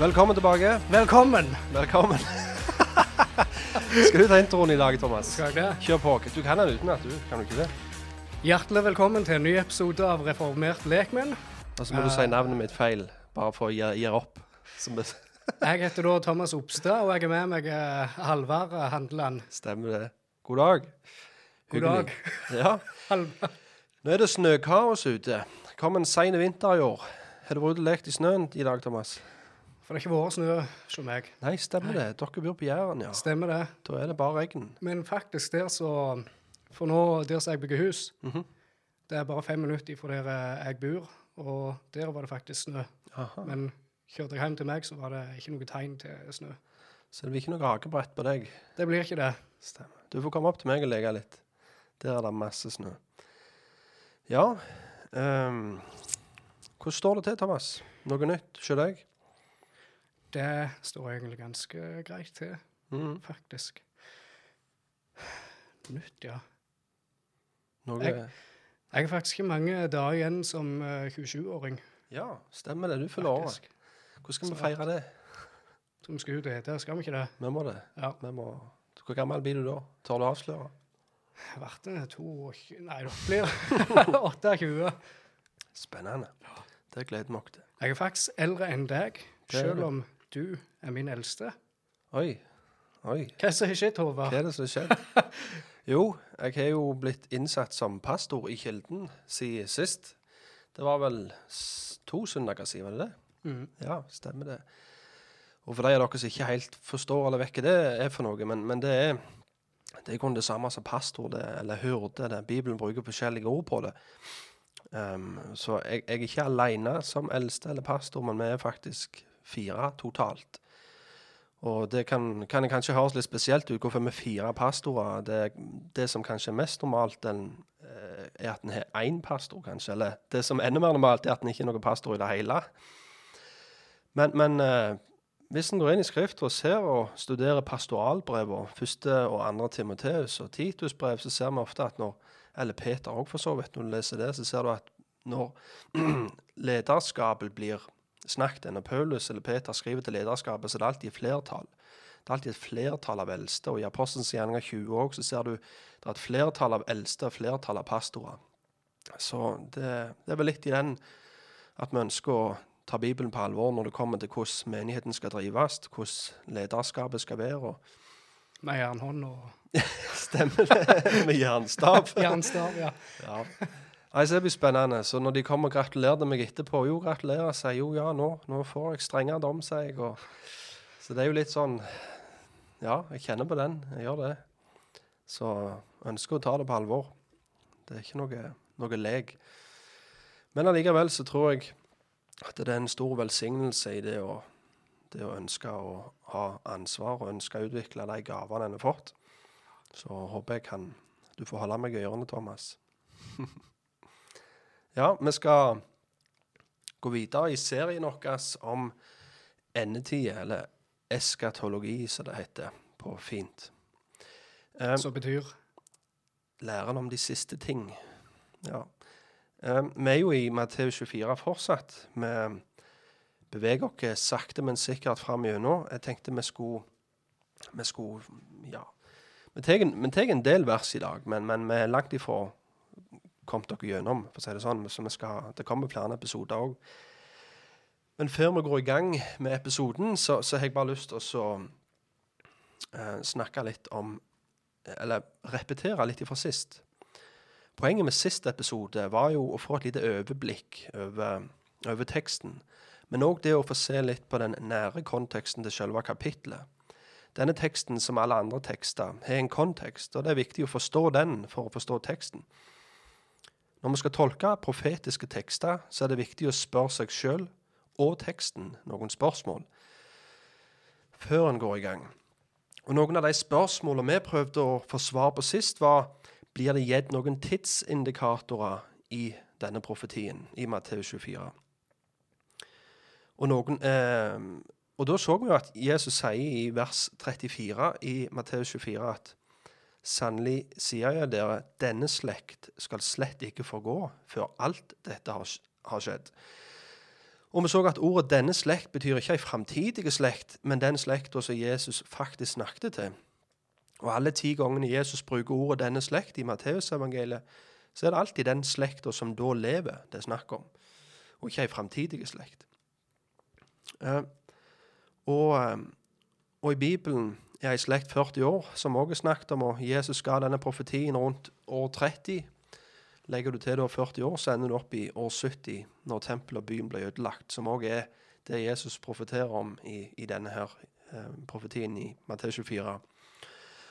Velkommen tilbake. Velkommen. Velkommen. Skal du ta introen i dag, Thomas? Skal jeg det? Kjør på. Du kan den utenat, du. Kan du ikke det? Hjertelig velkommen til en ny episode av Reformert lekmenn. Og så må du si navnet mitt feil, bare for å gi, gi opp. Som det Jeg heter da Thomas Opstad, og jeg er med meg eh, Halvard Handeland. stemmer, det. God dag. God dag. Ja. Nå er det snøkaos ute. Kom en sein vinter i år. Har du vært ute og lekt i snøen i dag, Thomas? For det har ikke vært snø hos meg. Nei, stemmer det. Dere bor på Jæren, ja. Stemmer det. Da er det bare regn. Men faktisk der så For nå, der som jeg bygger hus, Mhm. det er bare fem minutter fra der eh, jeg bor, og der var det faktisk snø. Aha. Men kjørte jeg hjem til meg, så var det ikke noe tegn til snø. Så det blir ikke noe hakebrett på deg. Det blir ikke det. Stemmer. Du får komme opp til meg og leke litt. Der er det masse snø. Ja um, Hvordan står det til, Thomas? Noe nytt hos deg? Det står egentlig ganske greit til, Mm. faktisk. Nytt, ja. Noe Jeg- Jeg har faktisk ikke mange dager igjen som eh, 27-åring. Ja, stemmer det. Du fyller året. Hvordan skal vi feire det? Som skal ut og hete, Skal vi ikke det? Vi må det. Ja. Vi må. Hvor gammel blir du da? Tør du avsløre? Jeg ble to eh, 22 Nei, det blir 28. Spennende. Det gleder vi oss til. Jeg er faktisk eldre enn deg, selv om du er min eldste. Oi. Oi. Hva er det som har skjedd, Hva er det som har skjedd? Jo, jeg har jo blitt innsatt som pastor i Kilden siden sist. Det var vel to søndager siden, var det det? Mm. Ja, stemmer det. Og for de av dere som ikke helt forstår eller vekker det er for noe, men, men det er det er kun det samme som pastor, det, eller hyrde. det. Bibelen bruker forskjellige ord på det. Um, så jeg, jeg er ikke alene som eldste eller pastor, men vi er faktisk fire totalt. Og det kan, kan kanskje høres litt spesielt ut, hvorfor er fire pastorer. Det, det som kanskje er mest normalt, den, eh, er at en har én pastor, kanskje. Eller det som er enda mer normalt, er at en ikke er noen pastor i det hele. Men, men eh, hvis en går inn i Skriften og ser og studerer pastoralbrevene, første og andre Timoteus og Titus brev, så ser vi ofte at når Eller Peter òg, for så vidt. Når du leser det, så ser du at når lederskapet blir snakket Når Paulus eller Peter skriver til lederskapet, så er det alltid flertall. Det er alltid et flertall av eldste. Og i Apostelens gjerninger 20 òg, så ser du det er et flertall av eldste og flertall av pastorer. Så det, det er vel litt i den at vi ønsker å ta Bibelen på alvor når det kommer til hvordan menigheten skal drives, hvordan lederskapet skal være. Med jernhånd og Stemmer det? Med jernstav. jernstav, ja. Ja. Nei, så Det blir spennende. Så når de kommer og gratulerer meg etterpå Jo, gratulerer, sier jo ja, nå, nå får jeg strengere dom, sier jeg. Og, så det er jo litt sånn Ja, jeg kjenner på den. Jeg gjør det. Så ønsker å ta det på alvor. Det er ikke noe, noe lek. Men allikevel så tror jeg at det er en stor velsignelse i det å, det å ønske å ha ansvar og ønske å utvikle de gavene en har fått. Så håper jeg kan, Du får holde meg i ørene, Thomas. ja, vi skal gå videre i serien vår om endetid, eller eskatologi, som det heter på fint. Um, Som betyr læren om de siste ting. Ja. Um, vi er jo i Matteus 24 fortsatt. Vi beveger oss sakte, men sikkert fram gjennom. Jeg tenkte vi skulle, vi skulle Ja. Vi tar en, del vers i dag, men, men vi er langt ifra kommet dere gjennom, for å si det sånn. Så skal, det kommer flere episoder òg. Men før vi går i gang med episoden, så, så har jeg bare lyst til å uh, snakke litt om Eller repetere litt fra sist. Poenget med siste episode var jo å få et lite overblikk over, over teksten. Men òg det å få se litt på den nære konteksten til selve kapittelet. Denne teksten, som alle andre tekster, har en kontekst, og det er viktig å forstå den for å forstå teksten. Når vi skal tolke profetiske tekster, så er det viktig å spørre seg sjøl og teksten noen spørsmål før en går i gang. Og Noen av de spørsmålene vi prøvde å få svar på sist, var blir det gitt noen tidsindikatorer i denne profetien i Matteus 24. Og, noen, eh, og da så vi jo at Jesus sier i vers 34 i Matteus 24 at Sannelig sier jeg dere, denne slekt skal slett ikke forgå før alt dette har, har skjedd. Og vi så at ordet 'denne slekt' betyr ikke ei framtidig slekt, men den slekta som Jesus faktisk snakket til. Og alle ti gangene Jesus bruker ordet 'denne slekt' i Matteusevangeliet, så er det alltid den slekta som da lever, det er snakk om, og ikke ei framtidig slekt. Uh, og, um, og, i Bibelen ei slekt 40 år, som også er snakket om, og Jesus ga denne profetien rundt år 30. Legger du til da 40 år, så ender du opp i år 70, når tempelet og byen ble ødelagt, som òg er det Jesus profeterer om i, i denne her eh, profetien i Matteus 24.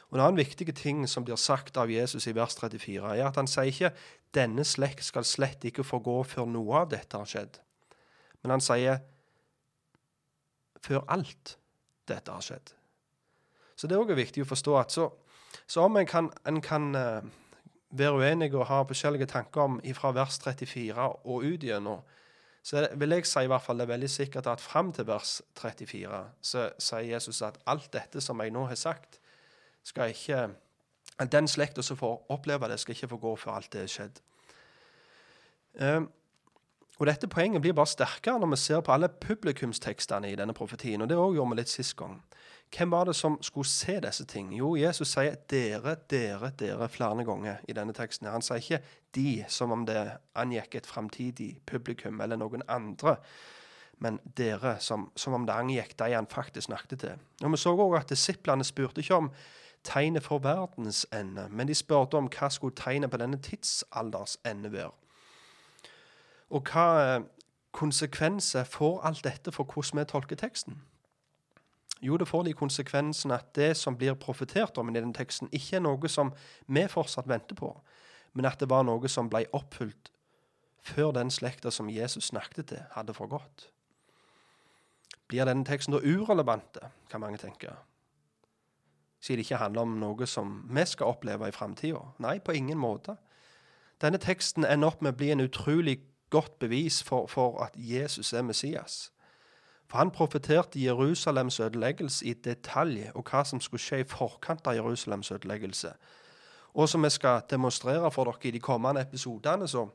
Og En annen viktig ting som blir sagt av Jesus i vers 34, er at han sier ikke 'denne slekt skal slett ikke få gå før noe av dette har skjedd', men han sier 'før alt dette har skjedd'. Så det er òg viktig å forstå at så, så om en kan, en kan uh, være uenig og ha forskjellige tanker om fra vers 34 og ut gjennom, så vil jeg si i hvert fall det er veldig sikkert at fram til vers 34 så sier Jesus at alt dette som jeg nå har sagt, skal ikke Den slekta som får oppleve det, skal ikke få gå før alt det er skjedd. Um, og Dette poenget blir bare sterkere når vi ser på alle publikumstekstene i denne profetien. og Det òg gjorde vi litt sist gang. Hvem var det som skulle se disse ting? Jo, Jesus sier 'dere, dere, dere' flere ganger i denne teksten. Han sier ikke 'de', som om det angikk et framtidig publikum eller noen andre, men 'dere', som, som om det angikk de han faktisk snakket til. Og Vi så òg at disiplene spurte ikke om tegnet for verdens ende, men de spurte om hva skulle tegnet på denne tidsalders ende være. Og hva eh, konsekvenser får alt dette for hvordan vi tolker teksten? Jo, det får de konsekvensen at det som blir profetert om i den teksten, ikke er noe som vi fortsatt venter på, men at det var noe som ble oppfylt før den slekta som Jesus snakket til, hadde forgått. Blir denne teksten da urelevante, kan mange tenke? Siden det ikke handler om noe som vi skal oppleve i framtida? Nei, på ingen måte. Denne teksten ender opp med å bli en utrolig godt bevis for, for at Jesus er Messias. For han profeterte Jerusalems ødeleggelse i detalj, og hva som skulle skje i forkant av Jerusalems ødeleggelse. Og som vi skal demonstrere for dere i de kommende episodene, så,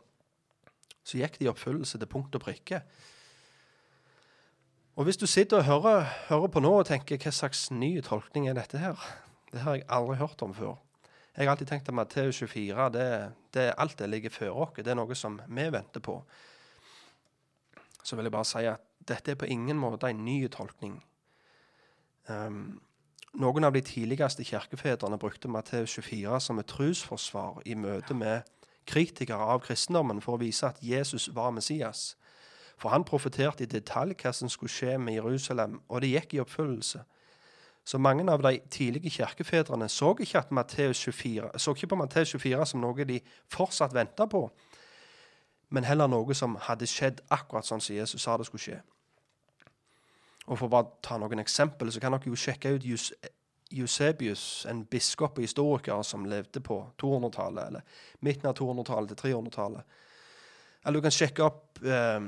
så gikk det i oppfyllelse til punkt og prikke. Og hvis du sitter og hører, hører, på nå og tenker hva slags ny tolkning er dette her? Det har jeg aldri hørt om før. Jeg har alltid tenkt at Matteus 24 det, det, alt det ligger før oss. Det er noe som vi venter på. Så vil jeg bare si at dette er på ingen måte en ny tolkning. Um, noen av de tidligste kirkefedrene brukte Matteus 24 som et trosforsvar i møte med kritikere av kristendommen for å vise at Jesus var Messias. For han profeterte i detalj hva som skulle skje med Jerusalem, og det gikk i oppfyllelse. Så mange av de tidlige kirkefedrene så ikke, at 24, så ikke på Matteus 24 som noe de fortsatt venta på, men heller noe som hadde skjedd akkurat sånn som Jesus sa det skulle skje. Og For å bare ta noen eksempler, så kan dere jo sjekke ut Jus Eusebius, en biskop og historiker som levde på 200-tallet, eller midten av 200-tallet til 300-tallet. Eller du kan sjekke opp eh,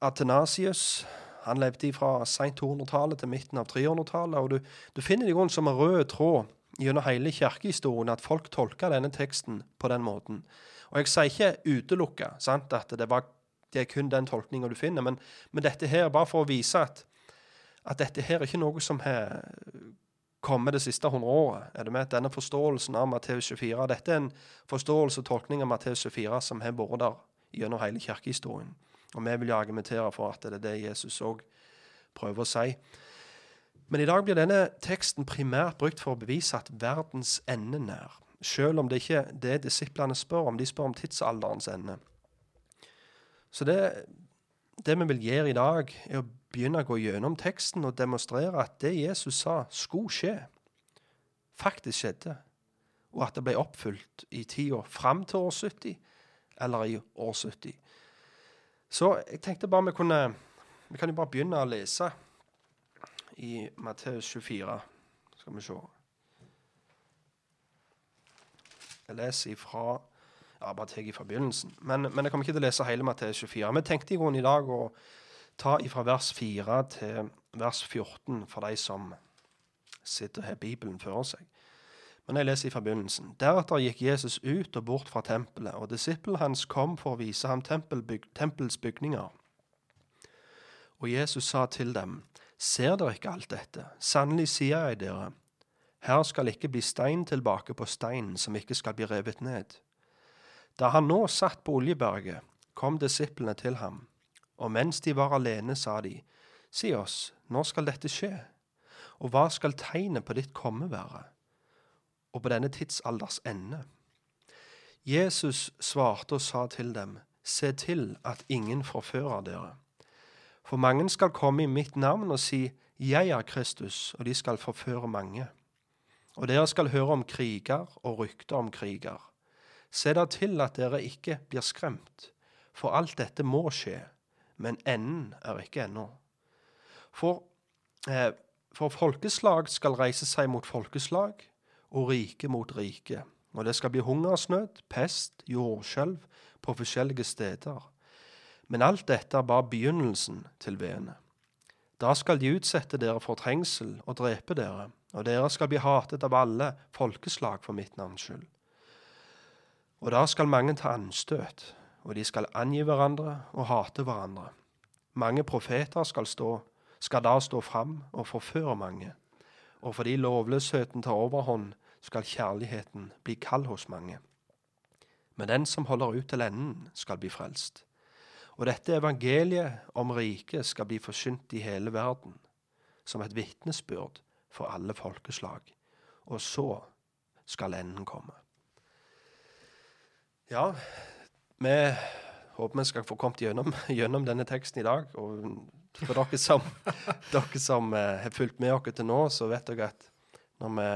Athanasius. Han levde fra seint 200-tallet til midten av 300-tallet. Og du, du finner det i grunnen som en rød tråd gjennom hele kirkehistorien at folk tolker denne teksten på den måten. Og jeg sier ikke utelukka at det, var, det, er kun den tolkninga du finner, men, men, dette her bare for å vise at, at dette her er ikke noe som har kommet det siste hundreåret. Er du med? Denne forståelsen av Matteus 24 Dette er en forståelse og tolkning av Matteus 24 som har vært der gjennom hele kirkehistorien. Og vi vil jo argumentere for at det er det Jesus òg prøver å si. Men i dag blir denne teksten primært brukt for å bevise at verdens ende nær. Selv om det ikke er det disiplene spør om. De spør om tidsalderens ende. Så det, det vi vil gjøre i dag, er å begynne å gå gjennom teksten og demonstrere at det Jesus sa, skulle skje, faktisk skjedde. Og at det ble oppfylt i tida fram til år 70, eller i år 70. Så jeg tenkte bare vi kunne Vi kan jo bare begynne å lese i Matteus 24. Skal vi se. Jeg leser ifra ja, bare tar fra begynnelsen. Men, men, jeg kommer ikke til å lese hele Matteus 24. Vi tenkte i grunnen i dag å ta ifra vers 4 til vers 14 for de som sitter og har Bibelen foran seg. Men jeg leser i forbindelsen. Deretter gikk Jesus ut og bort fra tempelet, og disippelen hans kom for å vise ham tempelbyg tempels bygninger. Og Jesus sa til dem, Ser dere ikke alt dette? Sannelig sier jeg dere, her skal ikke bli stein tilbake på stein som ikke skal bli revet ned. Da han nå satt på Oljeberget, kom disiplene til ham, og mens de var alene, sa de, Si oss, når skal dette skje, og hva skal tegnet på ditt komme være, og på denne tidsalders ende? Jesus svarte og sa til dem, Se til at ingen forfører dere. For mange skal komme i mitt navn og si, Jeg er Kristus, og de skal forføre mange. Og dere skal høre om kriger og rykter om kriger. Se da til at dere ikke blir skremt, for alt dette må skje, men enden er ikke ennå. For, eh, for folkeslag skal reise seg mot folkeslag, og rike mot rike. Og det skal bli hungersnød, pest, jordskjelv på forskjellige steder. Men alt dette er bare begynnelsen til veene. Da skal de utsette dere for trengsel og drepe dere, og dere skal bli hatet av alle folkeslag for mitt navns skyld. Og da skal mange ta anstøt, og de skal angi hverandre og hate hverandre. Mange profeter skal, stå, skal da stå fram og forføre mange, og fordi lovløsheten tar overhånd, skal kjærligheten bli kald hos mange. Men den som holder ut til enden, skal bli frelst. Og dette evangeliet om riket skal bli forsynt i hele verden, som et vitnesbyrd for alle folkeslag. Og så skal enden komme. Ja, vi håper vi skal få kommet gjennom, gjennom denne teksten i dag. Og for dere som, dere som uh, har fulgt med oss til nå, så vet dere at når vi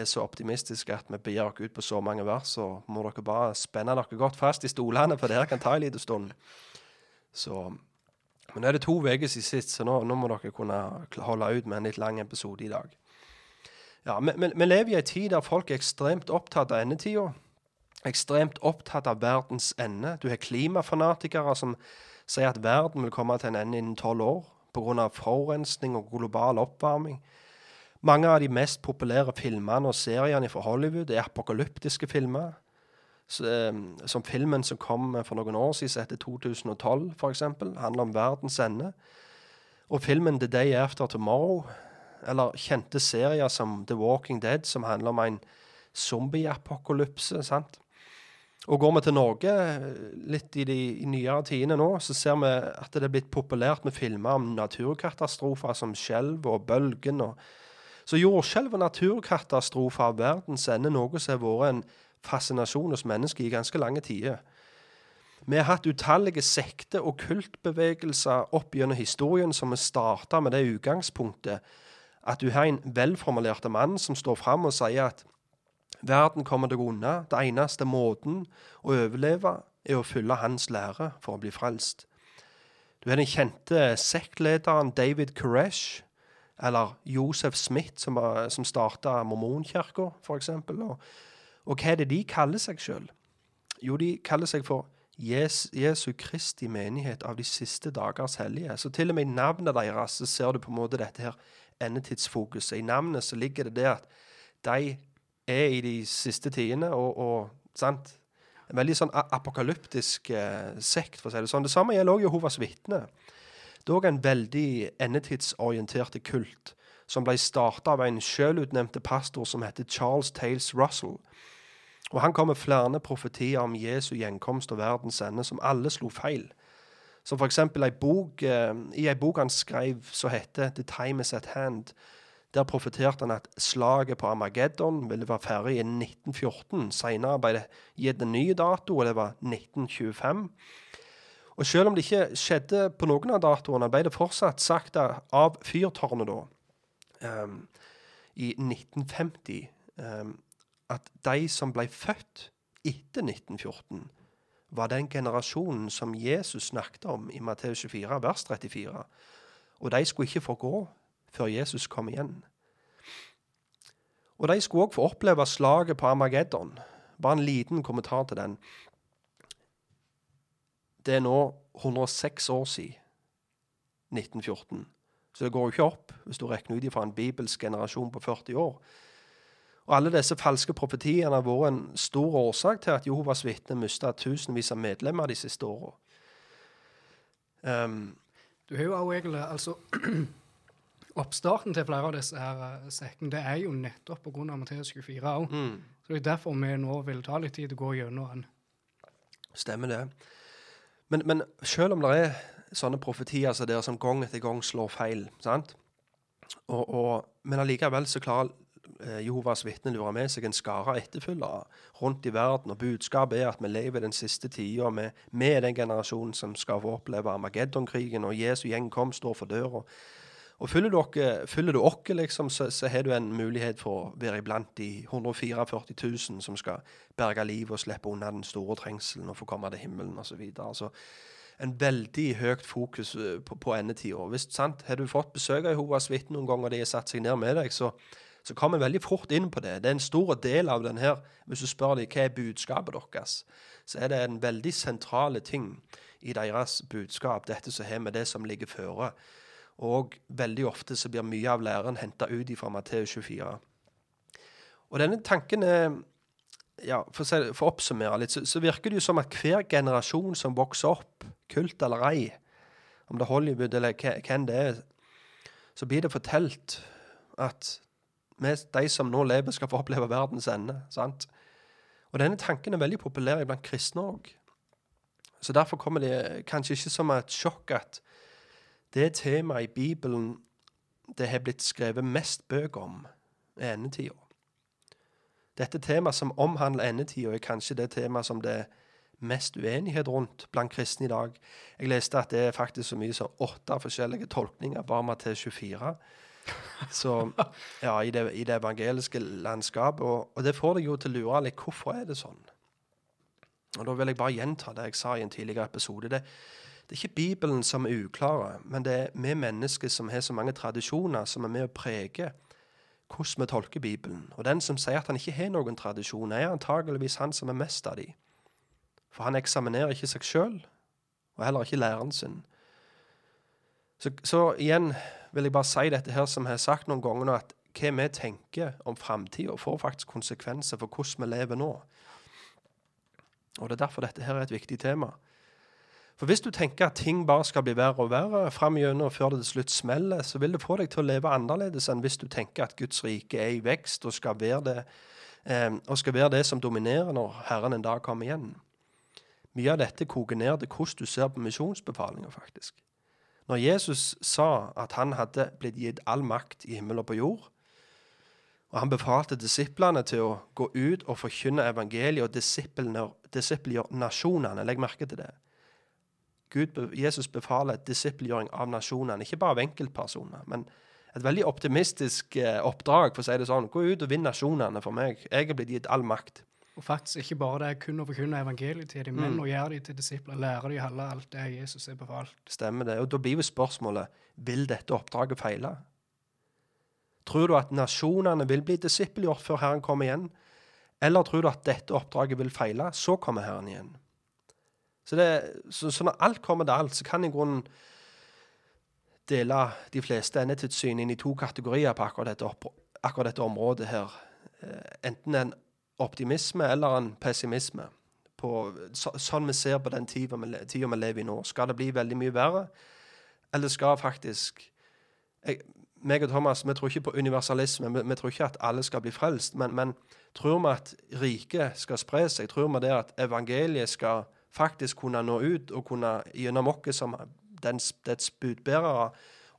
er så optimistiske at vi begir dere ut på så mange vers, så må dere bare spenne dere godt fast i stolene, for det her kan ta en liten stund. Så, men nå er det to uker siden sist, så nå, nå, må dere kunne holde ut med en litt lang episode i dag. Ja, vi lever i en tid der folk er ekstremt opptatt av endetida. Ekstremt opptatt av verdens ende. Du har klimafanatikere som sier at verden vil komme til en ende innen tolv år pga. forurensning og global oppvarming. Mange av de mest populære filmene og seriene fra Hollywood er apokalyptiske filmer. Eh, som filmen som kom for noen år siden, etter 2012 f.eks., handler om verdens ende. Og filmen The Day After Tomorrow, eller kjente serier som The Walking Dead, som handler om en zombieapokalypse. sant? Og går vi til Norge litt i de nyere tidene nå, så ser vi at det er blitt populært med filmer om naturkatastrofer som skjelv og bølgen. Så jordskjelv og naturkatastrofer av verdens ende noe som har vært en fascinasjon hos mennesker i ganske lange tider. Vi har hatt utallige sekte- og kultbevegelser opp gjennom historien som vi starta med det utgangspunktet at du har en velformulert mann som står fram og sier at verden kommer deg unna. Det eneste måten å overleve er å følge hans lære for å bli frelst. Du har den kjente sektlederen David Koresh, Eller Josef Smith, som, var- som starta Mormonkirka, f.eks. Og, og hva er det de kaller seg sjøl? Jo, de kaller seg for Jes, Jesu Kristi menighet av de siste dagers hellige. Så til og med i navnet deres så ser du på en måte dette her endetidsfokuset. I navnet så ligger det det at de er i de siste tidene, og, og sant? En veldig sånn apokalyptisk eh, sekt, for å si det sånn. Det samme gjelder også Jehovas vitner. Det er òg en veldig endetidsorienterte kult, som ble starta av en sjølutnevnte pastor som heter Charles Tales Russell. Og han kom med flere profetier om Jesu gjenkomst og verdens ende, som alle slo feil. Som eksempel eh, i ei bok han skrev som heter The Time Is At Hand. Der profeterte han at slaget på Armageddon ville være ferdig i 1914. Senere ble det gitt en ny dato, og det var 1925. Og selv om det ikke skjedde på noen av datoene, ble det fortsatt sagt av fyrtårnet da, um, i 1950, um, at de som ble født etter 1914, var den generasjonen som Jesus snakket om i Matteus 24, vers 34. Og de skulle ikke få gå før Jesus kom igjen. Og de skulle òg få oppleve slaget på Armageddon. Bare en liten kommentar til den. Det er nå 106 år siden 1914. Så det går jo ikke opp hvis du regner ut fra en bibelsk generasjon på 40 år. Og alle disse falske profetiene har vært en stor årsak til at Jehovas vitner mista tusenvis av medlemmer de siste åra. Um, Du har jo også egentlig altså Oppstarten til flere av disse her eh, sekkene det er jo nettopp pga. Matteus 24 òg. mm, Så det er derfor vi nå vil ta litt tid til å gå gjennom den. stemmer det. Men, men selv om det er sånne profetier som dere som gang etter gang slår feil, sant? Og, og, men allikevel så klarer eh, Jehovas vitner lurer med seg en skare etterfølgere rundt i verden, og budskapet er at vi lever i den siste tida med, med den generasjonen som skal få oppleve Armageddon-krigen, og Jesu gjenkomst står for døra. Og følger du oss, liksom, så, så har du en mulighet for å være iblant de 144 000 som skal berge livet og slippe unna den store trengselen og få komme til himmelen osv. Altså, en veldig høyt fokus eh, på, på endetida. Har du fått besøk av Jehovas vitner noen ganger og de har satt seg ned med deg, så, så kommer veldig fort inn på det. Det er en stor del av den her. Hvis du spør dem hva er budskapet deres, så er det en veldig sentrale ting i deres budskap, dette som har med det som ligger føre. Og veldig ofte så blir mye av læren henta ut fra Matteus 24. Og denne tanken er ja, For å, for å oppsummere litt, så, så virker det jo som at hver generasjon som vokser opp, kult eller ei, om det er Hollywood eller hvem det er, så blir det fortalt at vi, de som nå lever, skal få oppleve verdens ende. sant? Og denne tanken er veldig populær blant kristne òg. Så derfor kommer det kanskje ikke som et sjokk at det temaet i Bibelen det har blitt skrevet mest bøker om, er endetida. Dette temaet som omhandler endetida, er kanskje det temaet som det er mest uenighet rundt blant kristne i dag. Jeg leste at det er faktisk så mye som åtte forskjellige tolkninger bare Matteus 24. Så ja, i det, i det evangeliske landskapet. Og, og det får deg jo til å lure litt hvorfor er det sånn. Og Da vil jeg bare gjenta det jeg sa i en tidligere episode. Det, det er ikke Bibelen som er uklare, men det er vi mennesker som har så mange tradisjoner som er med å prege hvordan vi tolker Bibelen. Og den som sier at han ikke har noen tradisjon, er antageligvis han som er mest av de. For han eksaminerer ikke seg sjøl, og heller ikke læreren sin. Så, så igjen vil jeg bare si dette her som jeg har sagt noen ganger nå, at hva vi tenker om framtida, får faktisk konsekvenser for hvordan vi lever nå. Og det er derfor dette her er et viktig tema. For hvis du tenker at ting bare skal bli verre og verre fram gjennom før det til slutt smeller, så vil det få deg til å leve annerledes enn hvis du tenker at Guds rike er i vekst og skal være det, eh, skal være det som dominerer når Herren en dag kommer igjen. Mye av dette koker ned til hvordan du ser på misjonsbefalinger, faktisk. Når Jesus sa at han hadde blitt gitt all makt i himmel og på jord, og han befalte disiplene til å gå ut og forkynne evangeliet og disippelgjøre nasjonene. Legg merke til det. Gud, Jesus befaler disippelgjøring av nasjonene, ikke bare av enkeltpersoner. men et veldig optimistisk eh, oppdrag, for å si det sånn. Gå ut og vinn nasjonene for meg. Jeg er blitt gitt all makt. Og faktisk ikke bare det kun å forkynne evangeliet til dem, men å gjøre dem til disipler, lære dem alle alt det Jesus er befalt. Stemmer det. Og da blir jo spørsmålet vil dette oppdraget feile. Tror du at nasjonene vil bli disippelgjort før Herren kommer igjen? Eller tror du at dette oppdraget vil feile, så kommer Herren igjen? Så, det, så, så når alt kommer til alt, så kan i grunnen dele de fleste endetidssyn inn i to kategorier på akkurat dette, opp, akkurat dette området her. Eh, enten en optimisme eller en pessimisme. På, så, sånn vi ser på den tida vi lever i nå. Skal det bli veldig mye verre, eller skal faktisk jeg, meg og Thomas vi tror ikke på universalisme. Vi, vi tror ikke at alle skal bli frelst. Men, men tror vi at riket skal spre seg? Tror vi det at evangeliet skal faktisk kunne nå ut og kunne gjennom oss som dens, dets budbærere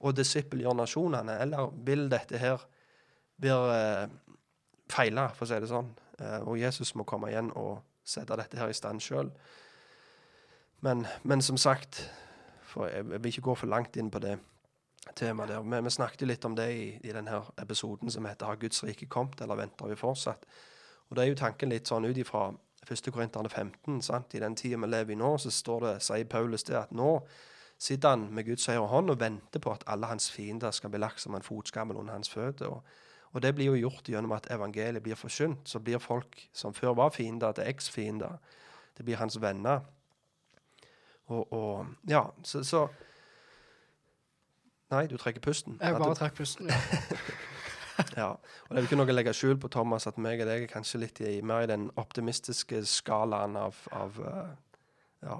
og disippelgjøre nasjonene? Eller vil dette her være eh, feila, for å si det sånn? Eh, og Jesus må komme igjen og sette dette her i stand sjøl. Men, men, som sagt, for jeg, jeg vil ikke gå for langt inn på det temaet der. Men vi snakket litt om det i, i denne episoden som heter 'Har Guds rike kommet, eller venter vi fortsatt?' Og det er jo tanken litt sånn ut ifra 1. Korinterne 15. Sant? I den tida vi lever i nå, så står det, sier Paulus det at nå sitter han med Guds høyre hånd og venter på at alle hans fiender skal bli lagt som en fotskammel under hans føtter. Og, og, det blir jo gjort gjennom at evangeliet blir forkynt. Så blir folk som før var fiender, til eks-fiender. Det blir hans venner. Og, og ja, så, så Nei, du trekker pusten. Jeg bare trekker pusten, ja. ja. Og det er jo ikke noe å legge skjul på, Thomas, at meg og deg er kanskje litt i, mer i den optimistiske skalaen av, av uh, ja,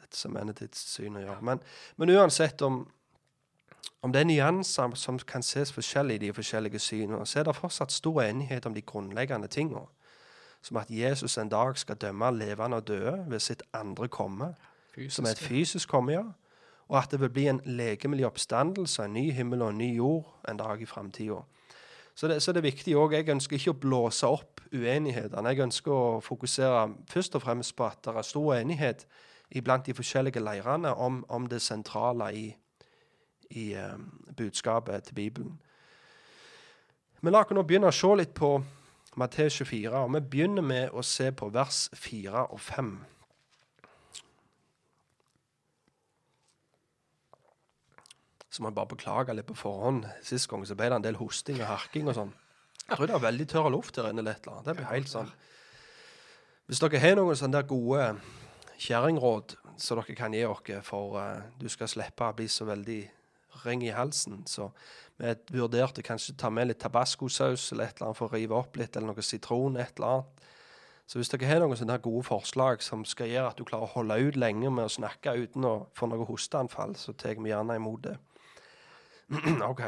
dette som endetidssyn å gjøre. Men, men uansett om, om det er nyanser som kan ses forskjellig i de forskjellige synene, så er det fortsatt stor enighet om de grunnleggende tingene. Som at Jesus en dag skal dømme levende og døde ved sitt andre komme. Fysisk. Som er et fysisk komme, ja og at det vil bli en legemlig oppstandelse, en ny himmel og en ny jord en dag i framtida. Så, så, det er viktig òg. Jeg ønsker ikke å blåse opp uenighetene. Jeg ønsker å fokusere først og fremst på at det er stor enighet iblant de forskjellige leirene om, om det sentrale i, i um, budskapet til Bibelen. Vi la oss nå begynne å se litt på Matteus 24, og vi begynner med å se på vers 4 og 5. Så må jeg bare beklage litt på forhånd. Sist gang så ble det en del hosting og harking og sånn. Jeg tror det er veldig tørr luft her inne. litt. Det blir helt sånn. Hvis dere har noen sånne der gode kjerringråd som dere kan gi oss for uh, du skal slippe å bli så veldig ring i halsen, så vi vurderte kanskje ta med litt tabascosaus eller et eller annet for å rive opp litt, eller noe sitron, et eller annet. Så hvis dere har noen sånne gode forslag som skal gjøre at du klarer å holde ut lenge med å snakke uten å få noe hosteanfall, så tar vi gjerne imot det. OK.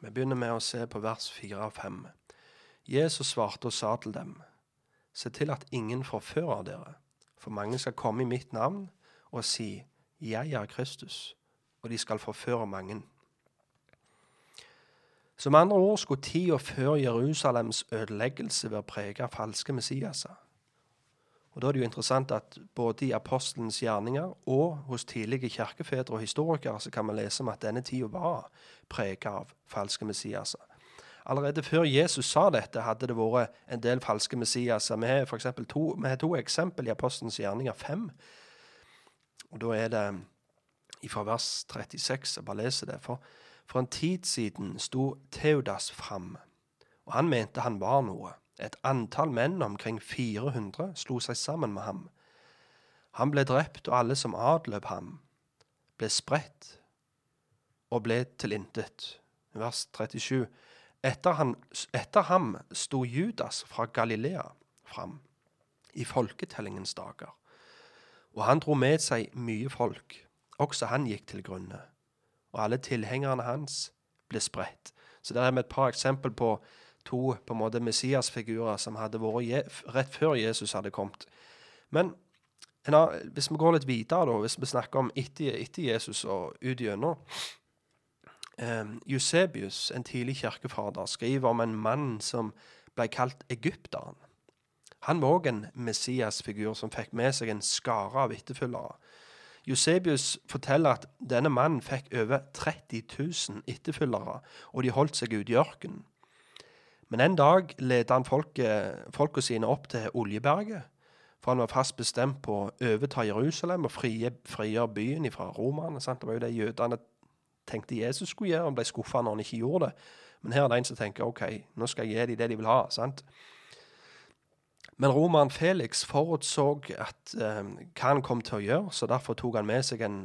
Vi begynner med å se på vers 4 og 5. Jesus svarte og sa til dem, Se til at ingen forfører dere, for mange skal komme i mitt navn og si, Jeg er Kristus, og de skal forføre mange. Som andre ord skulle tida før Jerusalems ødeleggelse være preget av falske Messiaser. Og Da er det jo interessant at både i apostelens gjerninger og hos tidlige kirkefedre og historikere så kan vi lese om at denne tida var preget av falske messiaser. Allerede før Jesus sa dette, hadde det vært en del falske messiaser. Vi har for to, vi har to eksempel i apostelens gjerninger, fem. Og Da er det fra vers 36. Jeg bare leser det. For, for en tid siden sto Theodas fram, og han mente han var noe. Et antall menn, omkring 400, slo seg sammen med ham. Han ble drept, og alle som adløp ham, ble spredt og ble tilintet. Vers 37. Etter, han, etter ham sto Judas fra Galilea fram i folketellingens dager. Og han dro med seg mye folk. Også han gikk til grunne. Og alle tilhengerne hans ble spredt. Så der er vi et par eksempel på to på en måte Messias-figurer som hadde vært rett før Jesus hadde kommet. Men hvis vi går litt videre, da, hvis vi snakker om etter, etter Jesus og ut gjennom eh, Eusebius, en tidlig kirkefader, skriver om en mann som ble kalt egypteren. Han var òg en Messias-figur som fikk med seg en skare av etterfølgere. Eusebius forteller at denne mannen fikk over 30 000 etterfølgere, og de holdt seg ute i ørkenen. Men en dag ledet han folket, folka sine opp til Oljeberget, for han var fast bestemt på å overta Jerusalem og frigjøre byen fra romerne. Det var jo det jødene tenkte Jesus skulle gjøre, og ble skuffa når han ikke gjorde det. Men her er det en som tenker OK, nå skal jeg gi dem det de vil ha. sant? Men romeren Felix forutså eh, hva han kom til å gjøre, så derfor tok han med seg en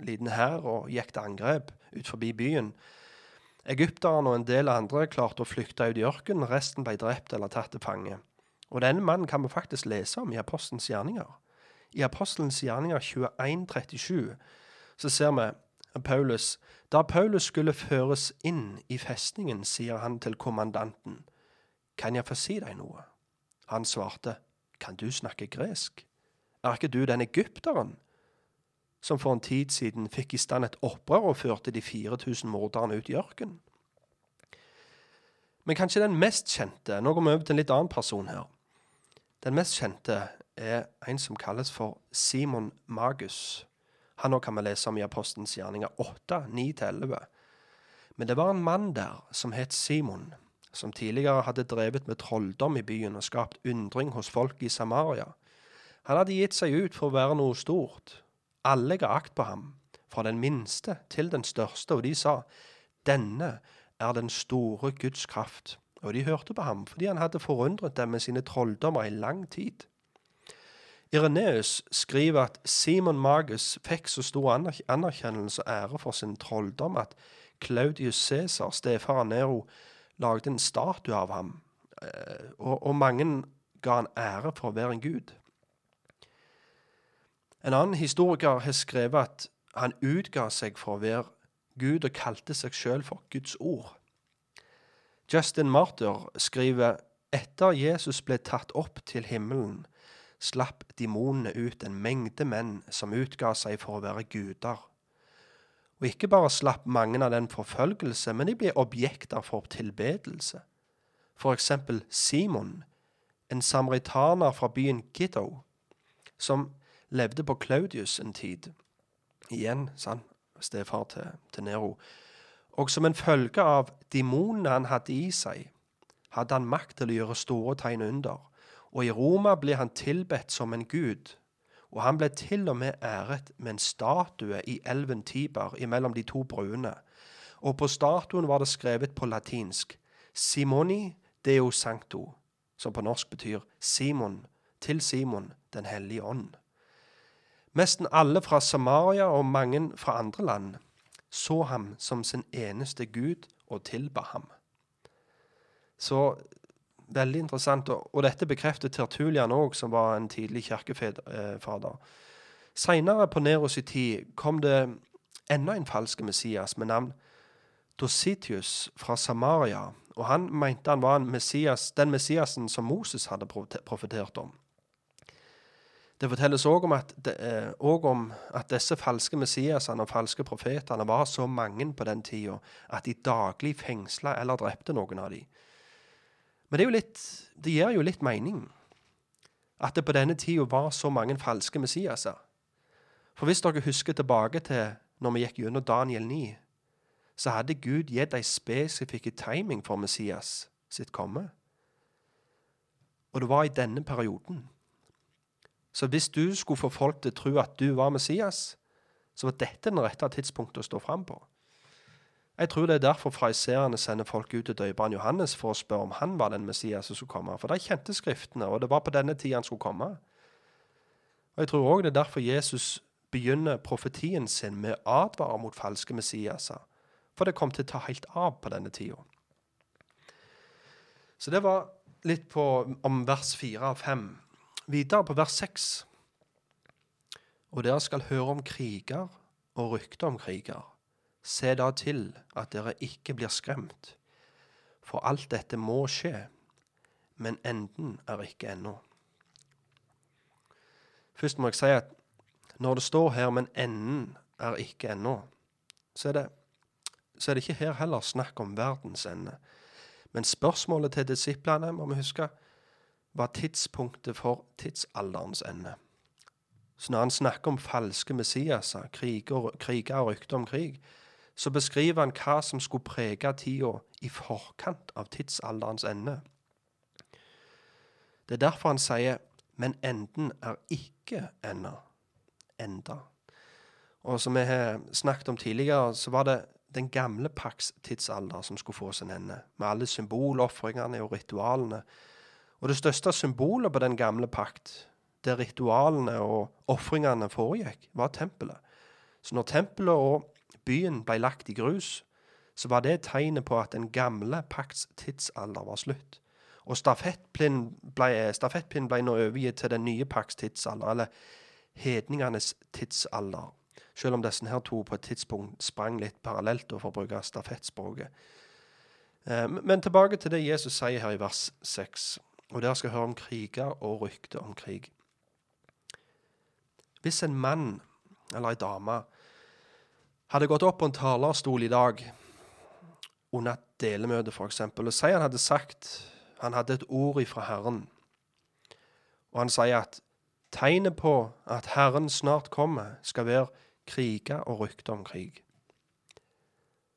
liten hær og gikk til angrep ut forbi byen. Egypterne og en del andre klarte å flykte ut i ørkenen, resten ble drept eller tatt til fange. Og denne mannen kan vi faktisk lese om i Apostelens gjerninger. I Apostelens gjerninger 21.37 så ser vi Paulus Da Paulus skulle føres inn i festningen, sier han til kommandanten, Kan jeg få si deg noe? Han svarte, Kan du snakke gresk? Er ikke du den egypteren som for en tid siden fikk i stand et opprør og førte de 4000 morderne ut i ørkenen? Men kanskje den mest kjente Nå går vi over til en litt annen person her. Den mest kjente er en som kalles for Simon Magus. Han òg kan vi lese om i Apostens gjerninger 8, 9-11. Men det var en mann der som het Simon, som tidligere hadde drevet med trolldom i byen og skapt undring hos folk i Samaria. Han hadde gitt seg ut for å være noe stort. Alle ga akt på ham, fra den minste til den største, og de sa, Denne er den store Guds kraft. Og de hørte på ham fordi han hadde forundret dem med sine trolldommer i lang tid. Ireneus skriver at Simon Magus fikk så stor anerkjennelse og ære for sin trolldom at Claudius Cæsar, stefaren Nero, lagde en statue av ham, eh, og, og mange ga han ære for å være en gud. En annen historiker har skrevet at han utga seg for å være Gud og kalte seg sjøl for Guds ord. Justin Martyr skriver etter Jesus ble tatt opp til himmelen, slapp demonene ut en mengde menn som utga seg for å være guder. Og ikke bare slapp mange av den forfølgelse, men de ble objekter for tilbedelse. For eksempel Simon, en samaritaner fra byen Giddo, som levde på Claudius en tid. Igjen, sann, stefar til, til Nero. Og som en følge av demonene han hadde i seg, hadde han makt til å gjøre store tegn under og i Roma ble han tilbedt som en gud, og han ble til og med æret med en statue i elven Tiber imellom de to bruene, og på statuen var det skrevet på latinsk Simoni Deo Sancto, som på norsk betyr Simon, til Simon, Den hellige ånd. Nesten alle fra Samaria og mange fra andre land så ham som sin eneste gud og tilba ham. Så veldig interessant. Og, dette bekreftet Tertulian òg, som var en tidlig kirkefader. Seinere på Neros i tid kom det enda en falsk Messias med navn Dositius fra Samaria. Og han mente han var messias, den Messiasen som Moses hadde profetert om. Det fortelles òg om, eh, om, at disse falske Messiasene og falske profetene var så mange på den tida at de daglig fengsla eller drepte noen av dem. Men det, litt, det gir jo litt mening at det på denne tida var så mange falske Messiaser. For hvis dere husker tilbake til når vi gikk gjennom Daniel 9, så hadde Gud gitt ei spesifikk timing for Messias sitt komme. Og det var i denne perioden. Så hvis du skulle få folk til å tro at du var Messias, så var dette den rette tidspunktet å stå fram på. Jeg tror det er derfor fariseerne sender folk ut til døperen Johannes for å spørre om han var den Messias som skulle komme. For de kjente Skriftene, og det var på denne tida han skulle komme. Og Jeg tror òg det er derfor Jesus begynner profetien sin med å advare mot falske Messiaser. For det kom til å ta helt av på denne tida. Så det var litt på, om vers fire av fem. Videre på vers 6. Og dere skal høre om kriger og rykter om kriger. Se da til at dere ikke blir skremt, for alt dette må skje, men enden er ikke ennå. Først må jeg si at når det står her 'men enden er ikke ennå', så er, det, så er det ikke her heller snakk om verdens ende. Men spørsmålet til disiplene, må vi huske, var tidspunktet for tidsalderens ende. Så når han snakker om falske Messiaser, kriger, kriger og rykter om krig, så beskriver han hva som skulle prege tida i forkant av tidsalderens ende. Det er derfor han sier 'men enden er ikke ennå'. Enda. Og som vi har snakket om tidligere, så var det den gamle paks tidsalder som skulle få sin ende, med alle symbolofringene og ritualene. Og det største symbolet på den gamle pakt, der ritualene og ofringene foregikk, var tempelet. Så når tempelet og byen ble lagt i grus, så var det tegnet på at den gamle pakts tidsalder var slutt. Og stafettpinnen ble, stafettpinn ble nå overgitt til den nye pakts tidsalder, eller hedningenes tidsalder. Selv om disse her to på et tidspunkt sprang litt parallelt, for å bruke stafettspråket. Eh, men tilbake til det Jesus sier her i vers 6, og der skal høre om kriger og rykte om krig. Hvis en mann eller ei dame hadde gått opp på en talerstol i dag under et delemøte, f.eks., og sier han hadde sagt han hadde et ord ifra Herren, og han sier at tegnet på at Herren snart kommer, skal være kriger og rykter om krig.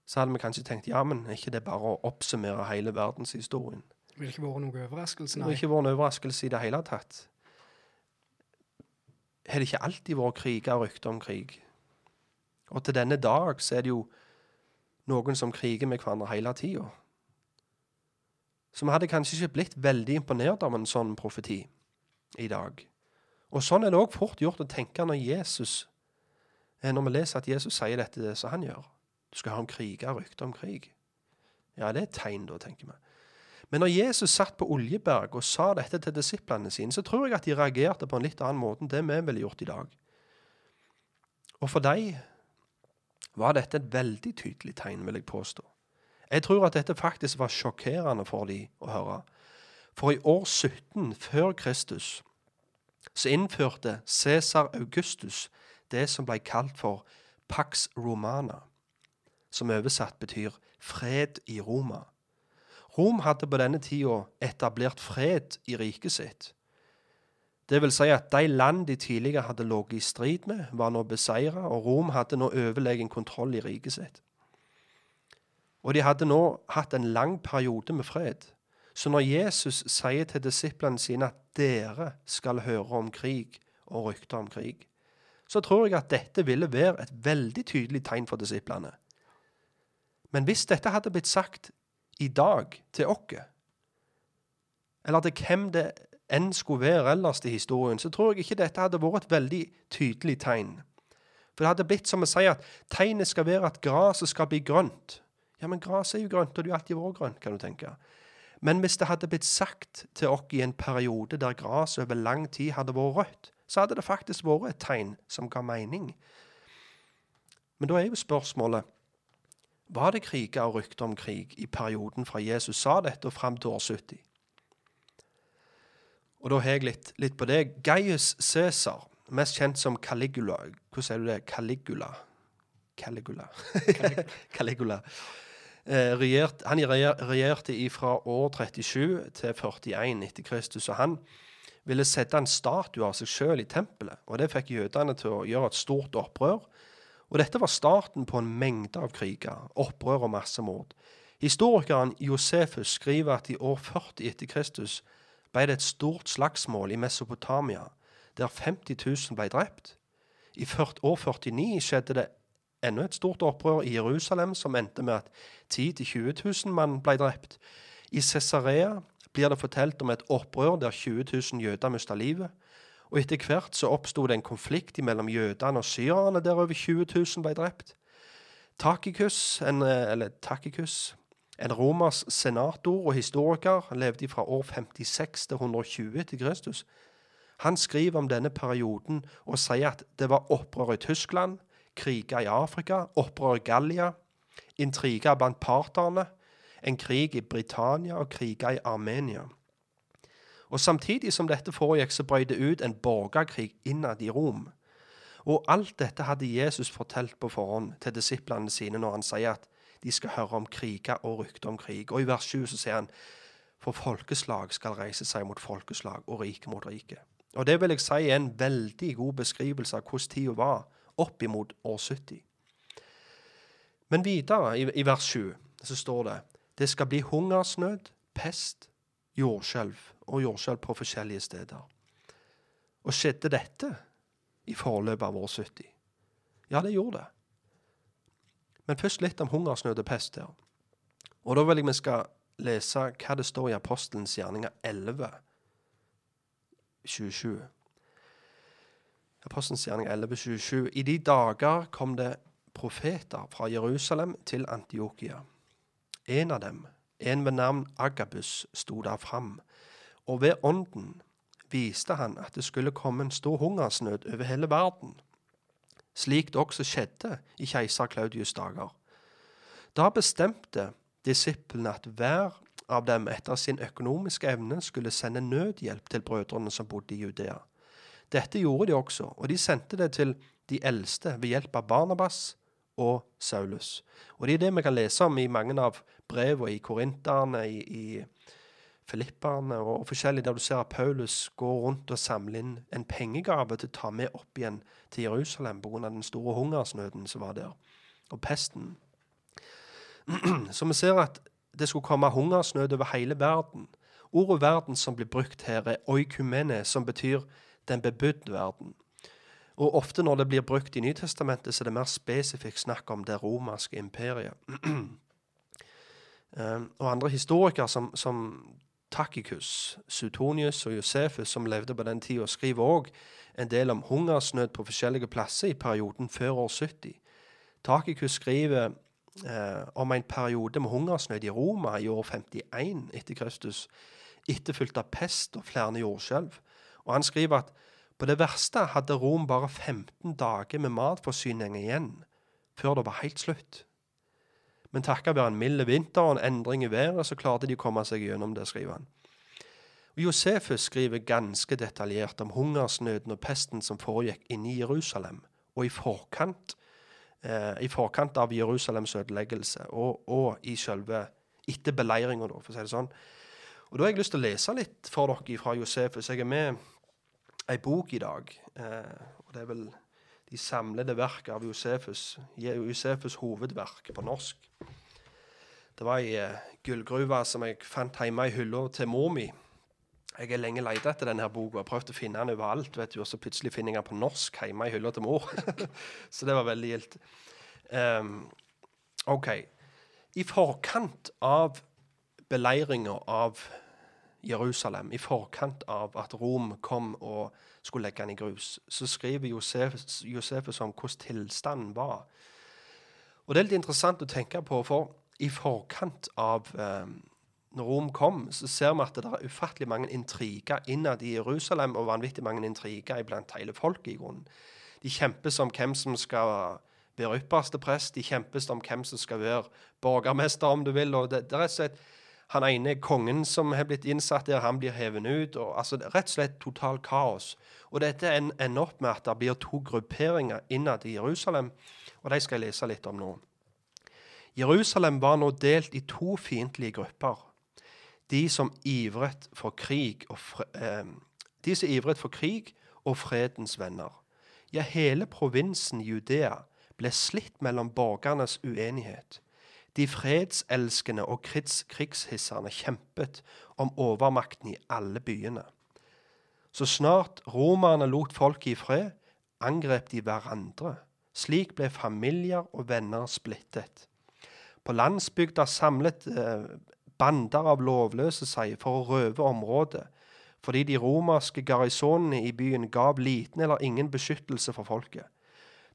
Så hadde vi kanskje tenkt ja, men er ikke det bare å oppsummere hele verdenshistorien? Det ville ikke vært noen overraskelse, Det nei. har ikke vært noen overraskelse i det hele tatt. Har det ikke alltid vært kriger og rykter om krig? Og til denne dag så er det jo noen som kriger med hverandre hele tida. Så vi hadde kanskje ikke blitt veldig imponert av en sånn profeti i dag. Og sånn er det òg fort gjort å tenke når Jesus eh, Når vi leser at Jesus sier dette det som han gjør. Du skal høre om kriger og rykter om krig. Ja, det er et tegn, da, tenker vi. Men når Jesus satt på Oljeberg og sa dette til disiplene sine, så tror jeg at de reagerte på en litt annen måte enn det vi ville gjort i dag. Og for dem var dette et veldig tydelig tegn, vil jeg påstå. Jeg tror at dette faktisk var sjokkerende for dem å høre. For i år 17 før Kristus så innførte Cæsar Augustus det som ble kalt for Pax Romana, som oversatt betyr fred i Roma. Rom hadde på denne tida etablert fred i riket sitt. Det vil si at de land de tidligere hadde ligget i strid med, var nå beseira, og Rom hadde nå overlegen kontroll i riket sitt. Og de hadde nå hatt en lang periode med fred. Så når Jesus sier til disiplene sine at dere skal høre om krig og rykter om krig, så tror jeg at dette ville være et veldig tydelig tegn for disiplene. Men hvis dette hadde blitt sagt i dag til oss, eller til hvem det enn skulle være ellers i historien, så tror jeg ikke dette hadde vært et veldig tydelig tegn. For det hadde blitt som å si at tegnet skal være at gresset skal bli grønt. Ja, men gresset er jo grønt, og det har alltid vært grønt, kan du tenke. Men hvis det hadde blitt sagt til oss i en periode der gresset over lang tid hadde vært rødt, så hadde det faktisk vært et tegn som ga mening. Men da er jo spørsmålet var det kriger og rykter om krig i perioden fra Jesus sa dette og fram til år 70? Og da har jeg litt, litt på det. Gaius Cæsar, mest kjent som Caligula Hvordan sier du det? Caligula? Caligula. Caligula. Eh, regjert, han regjerte, fra år 37 til 41 etter Kristus, og han ville sette en statue av seg sjøl i tempelet. og Det fikk jødene til å gjøre et stort opprør. Og Dette var starten på en mengde av kriger, opprør og massemord. Historikeren Josefus skriver at i år 40 etter Kristus ble det et stort slagsmål i Mesopotamia, der 50 000 ble drept. I år 49 skjedde det enda et stort opprør i Jerusalem, som endte med at 10 000-20 000 mann ble drept. I Cesarea blir det fortalt om et opprør der 20 000 jøder mista livet. Og etter hvert så oppsto det en konflikt mellom jødene og syrerne, der over 20 000 ble drept. Takikus, en, eller Takikus, en romersk senator og historiker, levde fra år 56 til 120 etter Kristus. Han skriver om denne perioden og sier at det var opprør i Tyskland, kriger i Afrika, opprør i Gallia, intriger blant parterne, en krig i Britannia og kriger i Armenia. Og Samtidig som dette foregikk, så brøt det ut en borgerkrig innad i Rom. Og alt dette hadde Jesus fortalt på forhånd til disiplene sine når han sier at de skal høre om kriger og rykter om krig. Og i vers 7 så sier han for folkeslag skal reise seg mot folkeslag og rike mot rike. Og det vil jeg si er en veldig god beskrivelse av hvordan tida var opp imot år 70. Men videre, i, i vers 7, så står det det skal bli hungersnød, pest, jordskjelv og jordskjelv på forskjellige steder. Og skjedde dette i forløpet av år 70? Ja, det gjorde det. Men først litt om hungersnød og pest her. Og da vil jeg vi skal lese hva det står i Apostelens gjerninger 11, 27. Apostelens gjerning 11, 27. I de dager kom det profeter fra Jerusalem til Antiokia. En av dem, en ved navn Agabus, sto der fram, og ved ånden viste han at det skulle komme en stor hungersnød over hele verden, slik det også skjedde i keiser Claudius' dager. Da bestemte disiplene at hver av dem etter sin økonomiske evne skulle sende nødhjelp til brødrene som bodde i Judea. Dette gjorde de også, og de sendte det til de eldste ved hjelp av Barnabas og Saulus. Og Det er det vi kan lese om i mange av brevene i Korinterne, i, i Filipperne og, forskjellig, der du ser at Paulus går rundt og samler inn en pengegave til å ta med opp igjen til Jerusalem pga. den store hungersnøden som var der, og pesten. Så vi ser at det skulle komme hungersnød over hele verden. Ordet 'verden' som blir brukt her, er oikumene, som betyr den bebudd verden. Og ofte når det blir brukt i Nytestamentet, så er det mer spesifikt snakk om det romerske imperiet. um, og andre historikere som, som Takikus, Suetonius og Josefus, som levde på den tida, skriver òg en del om hungersnød på forskjellige plasser i perioden før år 70. Takikus skriver eh, om en periode med hungersnød i Roma i år 51 etter Kristus, etterfulgt av pest og flere jordskjelv. Og han skriver at på det verste hadde Rom bare 15 dager med matforsyning igjen, før det var helt slutt. Men takket være en mild vinter og en endring i været, så klarte de å komme seg gjennom det, skriver han. Josefus skriver ganske detaljert om hungersnøden og pesten som foregikk inne i Jerusalem, og i forkant, eh, i forkant av Jerusalems ødeleggelse, og, og i selve etter beleiringa, for å si det sånn. Og Da har jeg lyst til å lese litt for dere fra Josefus. Jeg er med ei bok i dag. Eh, og Det er vel de samlede verk av Josefus, Josefus' hovedverk på norsk. Det var ei uh, gullgruve som jeg fant hjemme i hylla til mor mi. Jeg har lenge leita etter denne boka og prøvd å finne den overalt. vet du, Og så plutselig finner jeg den på norsk hjemme i hylla til mor. så det var veldig gildt. Um, OK. I forkant av beleiringa av Jerusalem, i forkant av at Rom kom og skulle legge han i grus, så skriver Josefus, Josefus om hvordan tilstanden var. Og det er litt interessant å tenke på, for i forkant av eh, når Rom kom, så ser vi at det er ufattelig mange intriger innad i Jerusalem, og vanvittig mange intriger iblant hele folket. i grunnen. De kjempes om hvem som skal være ypperste prest, de kjempes om hvem som skal være borgermester, om du vil. og det, det er rett og slett han ene kongen som har blitt innsatt der, han blir hevet ut. og altså Rett og slett total kaos. Og dette ender opp med at det blir to grupperinger innad i Jerusalem, og de skal jeg lese litt om nå. Jerusalem var nå delt i to fiendtlige grupper. De som ivret for krig og, fre, eh, de som ivret for krig og fredens venner. Ja, hele provinsen Judea ble slitt mellom borgernes uenighet. De fredselskende og krigs krigshisserne kjempet om overmakten i alle byene. Så snart romerne lot folket i fred, angrep de hverandre. Slik ble familier og venner splittet. På landsbygda samlet eh, bander av lovløse seg for å røve området, fordi de romerske garisonene i byen gav liten eller ingen beskyttelse for folket.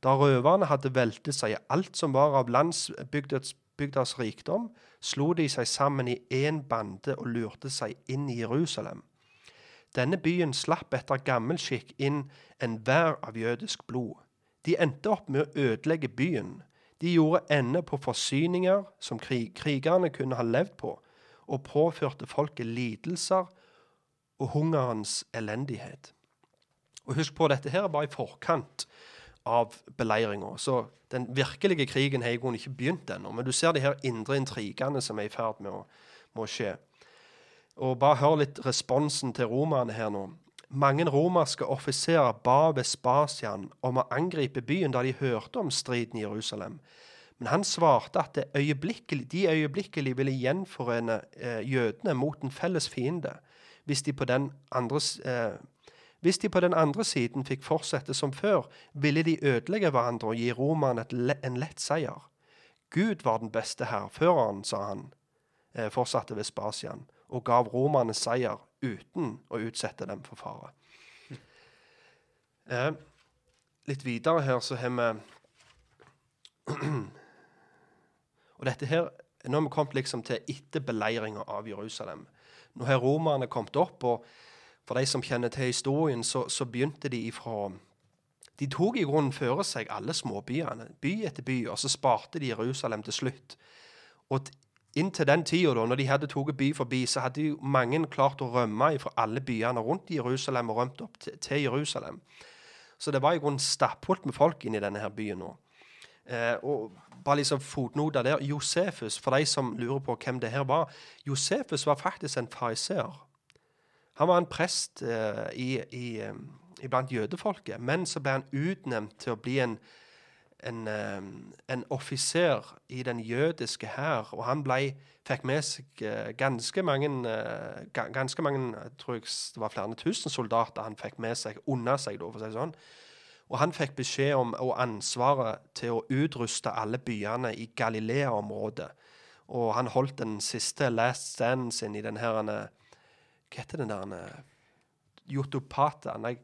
Da røverne hadde veltet seg alt som var av landsbygdas bygdas rikdom, slo de seg sammen i én bande og lurte seg inn i Jerusalem. Denne byen slapp etter gammel skikk inn enhver av jødisk blod. De endte opp med å ødelegge byen. De gjorde ende på forsyninger som krig krigerne kunne ha levd på, og påførte folket lidelser og hungerens elendighet. Og Husk på, dette her er bare i forkant av beleiringa. Så den virkelige krigen har i grunnen ikke begynt ennå. Men du ser de her indre intrigene som er i ferd med å, med skje. Og bare hør litt responsen til romerne her nå. Mange romerske offiserer ba Vespasian om å angripe byen da de hørte om striden i Jerusalem. Men han svarte at øyeblikkelig, de øyeblikkelig ville gjenforene eh, jødene mot en felles fiende hvis de på den andre eh, hvis de på den andre siden fikk fortsette som før, ville de ødelegge hverandre og gi romerne en lett seier. Gud var den beste hærføreren, sa han, eh, fortsatte Vespasian, og gav romerne seier uten å utsette dem for fare. Eh, litt videre her så har vi Og dette her Nå har vi kommet liksom til etter beleiringa av Jerusalem. Nå har romerne kommet opp, og for de som kjenner til historien, så, så begynte de ifra De tok i grunnen føre seg alle småbyene, by etter by, og så sparte de Jerusalem til slutt. Og inntil den tida, da, når de hadde tatt by forbi, så hadde jo mange klart å rømme fra alle byene rundt Jerusalem og rømt opp til, til Jerusalem. Så det var i grunnen stappfullt med folk inni denne her byen nå. Eh, og bare liksom fotnoter der. Josefus, for de som lurer på hvem det her var Josefus var faktisk en fariseer. Han var en prest eh, i, i, eh, iblant jødefolket, men så ble han utnevnt til å bli en, en, eh, en offiser i den jødiske hær, og han ble, fikk med seg eh, ganske mange, ganske mange jeg tror jeg det var flere tusen soldater han fikk med seg under seg. For å si det sånn. Og han fikk beskjed om og ansvaret til å utruste alle byene i Galilea-området. Og han holdt den siste last standen sin i denne Hva heter den der eh, Jotopata? Nei,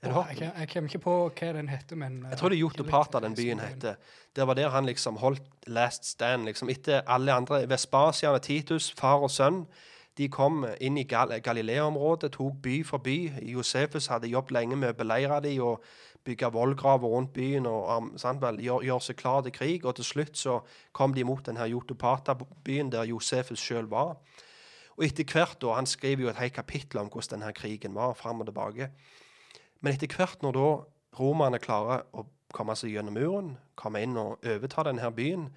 er det Åh, jeg, jeg kommer ikke på hva den heter, men Jeg tror det er Jotopata den byen heter. Det var der han liksom holdt last stand. liksom Etter alle andre Vespasian og Titus, far og sønn, de kom inn i Gal Galilea-området, tok by for by. Josefus hadde jobbet lenge med å beleire de og bygge vollgraver rundt byen og um, sant, gjøre gjør seg klar til krig. Og til slutt så kom de mot denne Jotopata-byen der Josefus sjøl var. Og etter hvert da, Han skriver jo et helt kapittel om hvordan denne krigen var, fram og tilbake. Men etter hvert, når da romerne klarer å komme seg gjennom muren, komme inn og overta denne byen,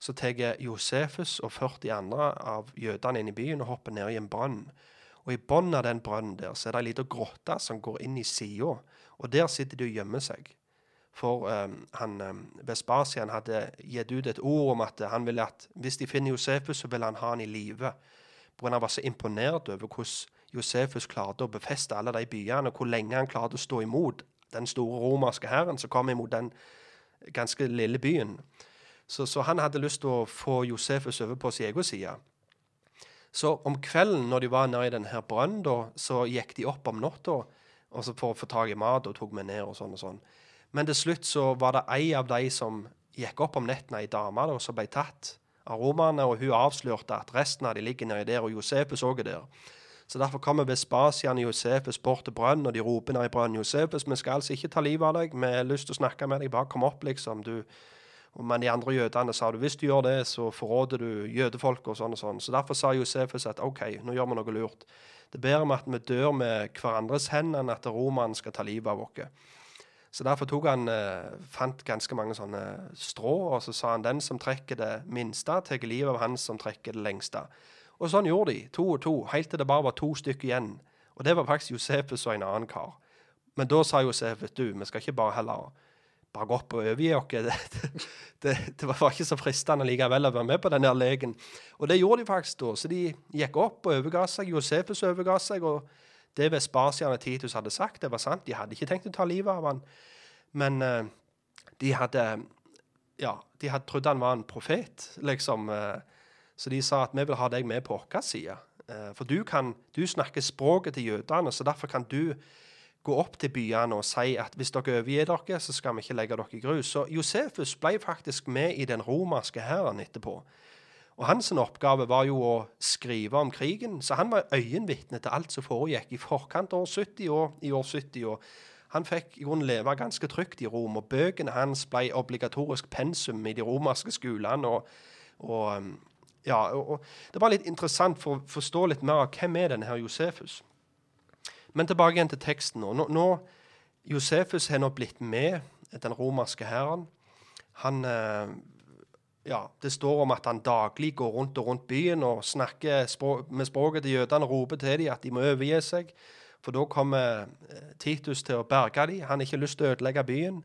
så tar Josefus og 40 andre av jødene inn i byen og hopper ned i en brønn. Og i bunnen av den brønnen der så er det ei lita grotte som går inn i sida, og der sitter de og gjemmer seg. For um, han, um, Vespasian hadde gitt ut et ord om at han ville at hvis de finner Josefus, så vil han ha han i live. For han var så imponert over hvordan Josefus klarte å befeste alle de byene, og hvor lenge han klarte å stå imot den store romerske hæren som kom imot den ganske lille byen. Så, så han hadde lyst til å få Josefus over på sin egen side. Så om kvelden når de var nede i denne brønnen, så gikk de opp om natta for å få tak i mat og tok meg ned og sånn og sånn. Men til slutt så var det ei av de som gikk opp om netten, ei dame da, som ble tatt av romerne, og hun avslørte at resten av de ligger nedi der, og Josefus òg er der. Så derfor kommer Vespasian og Josefus bort til brønnen, og de roper ned i brønnen. 'Josefus, vi skal altså ikke ta livet av deg. Vi har lyst til å snakke med deg. Bare kom opp, liksom. du Men de andre jødene sa du, hvis du gjør det, så forråder du jødefolk og sånn og sånn. Så derfor sa Josefus at OK, nå gjør vi noe lurt. Det er bedre med at vi dør med hverandres hender enn at romerne skal ta livet av oss. Så derfor tok han, eh, fant ganske mange sånne strå, og så sa han den som trekker det minste, tar livet av han som trekker det lengste. Og sånn gjorde de, to og to, helt til det bare var to stykker igjen. Og det var faktisk Josefus og en annen kar. Men da sa Josefus du, vi skal ikke bare heller bare gå opp og overgi oss. Det, det, det var ikke så fristende likevel å være med på den der leken. Og det gjorde de faktisk da. Så de gikk opp og overga seg. Josefus overga seg. og det Vespasian og Titus hadde sagt, det var sant. De hadde ikke tenkt å ta livet av han. Men eh, de hadde ja, de hadde trodd han var en profet, liksom. eh, så de sa at vi vil ha deg med på vår side. Eh, for du, kan, du snakker språket til jødene, så derfor kan du gå opp til byene og si at hvis dere overgir dere, så skal vi ikke legge dere i grus. Så Josefus ble faktisk med i den romerske hæren etterpå. Og hans oppgave var jo å skrive om krigen, så han var øyenvitne til alt som foregikk i forkant av år 70 og i år 70. og han fikk i grunnen leve ganske trygt i Rom, og bøkene hans ble obligatorisk pensum i de romerske skolene. og, og um, ja, og, og Det var litt interessant for å forstå litt mer av hvem er denne her Josefus. Men tilbake igjen til teksten. nå, nå Josefus har nå blitt med den romerske hæren. Han eh, ja, Det står om at han daglig går rundt og rundt byen og snakker språk, med språket til jødene og roper til dem at de må overgi seg. For da kommer eh, Titus til å berge dem. Han har ikke lyst til å ødelegge byen.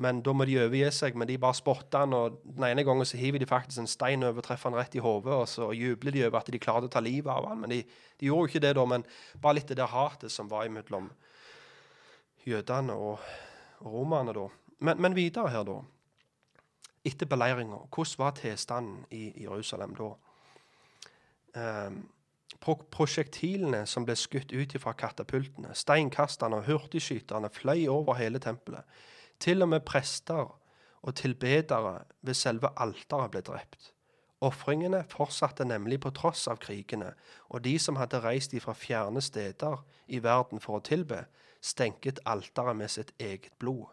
Men da må de overgi seg. Men de bare spotter han, og den ene gangen så hiver de faktisk en stein over, treffer han rett i hodet, og så jubler de over at de klarte å ta livet av han. Men de, de gjorde jo ikke det da, men bare litt det der hatet som var imellom jødene og, romerne da. Men, men videre her, da. Etter beleiringa. Hvordan var tilstanden i Jerusalem da? Um, prosjektilene som ble skutt ut fra katapultene, steinkasterne og hurtigskyterne fløy over hele tempelet. Til og med prester og tilbedere ved selve alteret ble drept. Ofringene fortsatte nemlig på tross av krigene, og de som hadde reist ifra fjerne steder i verden for å tilbe, stenket alteret med sitt eget blod.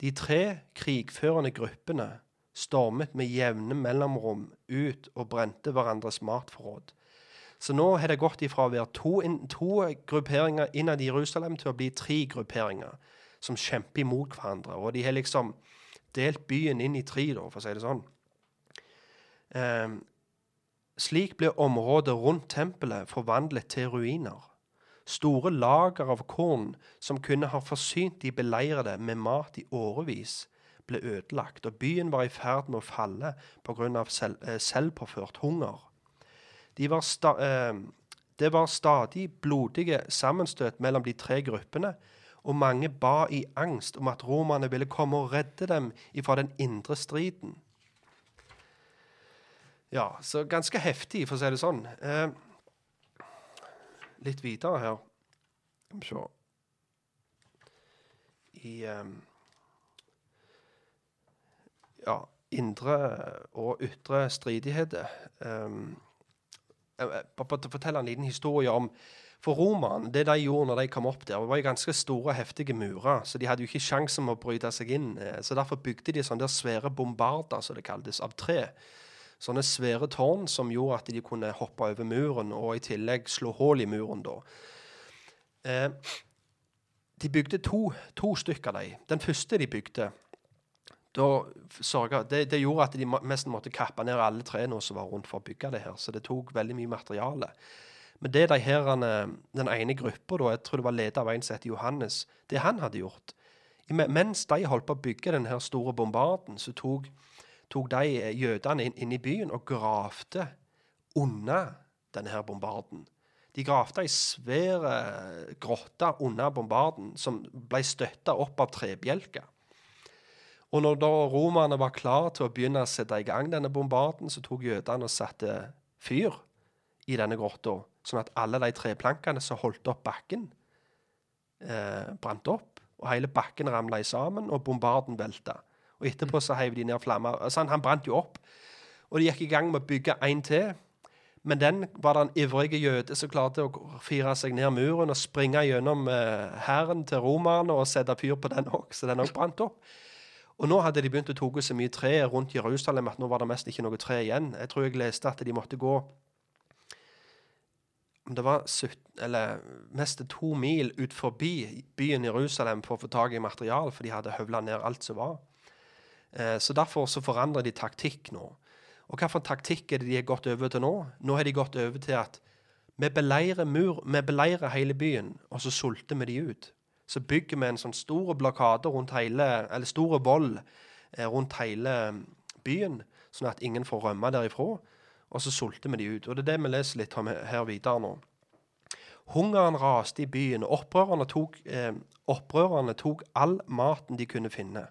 De tre krigførende gruppene stormet med jevne mellomrom ut og brente hverandres matforråd. Så nå har det gått ifra å være to, to grupperinger innad i Jerusalem til å bli tre grupperinger som kjemper imot hverandre. Og de har liksom delt byen inn i tre, da, for å si det sånn. Eh, slik ble området rundt tempelet forvandlet til ruiner. Store lager av korn som kunne ha forsynt de beleirede med mat i årevis, ble ødelagt, og byen var i ferd med å falle pga. Selv, eh, selvpåført hunger. De var sta, eh, det var stadig blodige sammenstøt mellom de tre gruppene, og mange ba i angst om at romerne ville komme og redde dem ifra den indre striden. Ja, så ganske heftig, for å si det sånn. Eh, litt videre her. Skal vi se I um, Ja, indre og ytre stridigheter. Um, fortelle en liten historie om for romerne, det de gjorde når de kom opp der, var jo ganske store, heftige murer. Så de hadde jo ikke sjanse med å bryte seg inn. Eh, så derfor bygde de sånne der svære bombarder, som det kaltes, av tre. Sånne svære tårn som gjorde at de kunne hoppe over muren, og i tillegg slå hull i muren. da. Eh, de bygde to, to stykker dem. Den første de bygde, sørget, det, det, gjorde at de nesten måtte kappe ned alle trærne som var rundt for å bygge det her. Så det tok veldig mye materiale. Men det de her, den ene gruppa, jeg tror det var leder av en som het Johannes, det han hadde gjort Mens de holdt på å bygge den her store bombarden, så tok, tok de eh, jødene inn, inn, i byen og gravde unna denne her bombarden. De gravde ei svær eh, grotte under bombarden som ble støtta opp av trebjelker. Og når da romerne var klare til å begynne å sette i gang denne bombarden, så tok jødene og satte fyr i denne grotta, sånn at alle de treplankene som holdt opp bakken, eh, brant opp. Og hele bakken ramla sammen, og bombarden velta. Og etterpå så heiv de ned flammer. Altså, han, han brant jo opp. Og de gikk i gang med å bygge en til. Men den var det en ivrig jøde som klarte å fire seg ned muren og springe gjennom eh, til romerne og sette fyr på den òg, så den òg brant opp. Og nå hadde de begynt å ta så mye tre rundt Jerusalem at nå var det mest ikke noe tre igjen. Jeg tror jeg leste at de måtte gå det var 17, eller mest to mil ut forbi byen Jerusalem for å få tak i material, for de hadde høvla ned alt som var. Eh, så Derfor så forandrer de taktikk nå. Og Hvilken taktikk er det de har gått over til nå? Nå har de gått over til at vi beleirer, mur, vi beleirer hele byen, og så sulter vi de ut så bygger vi en sånn stor blokade rundt hele, eller store vold eh, rundt hele mm, byen, sånn at ingen får rømme derifra. Og så sulter vi de ut. Og det er det vi leser litt om her videre nå. Hungeren raste i byen, og opprørerne tok, eh, opprørerne tok all maten de kunne finne.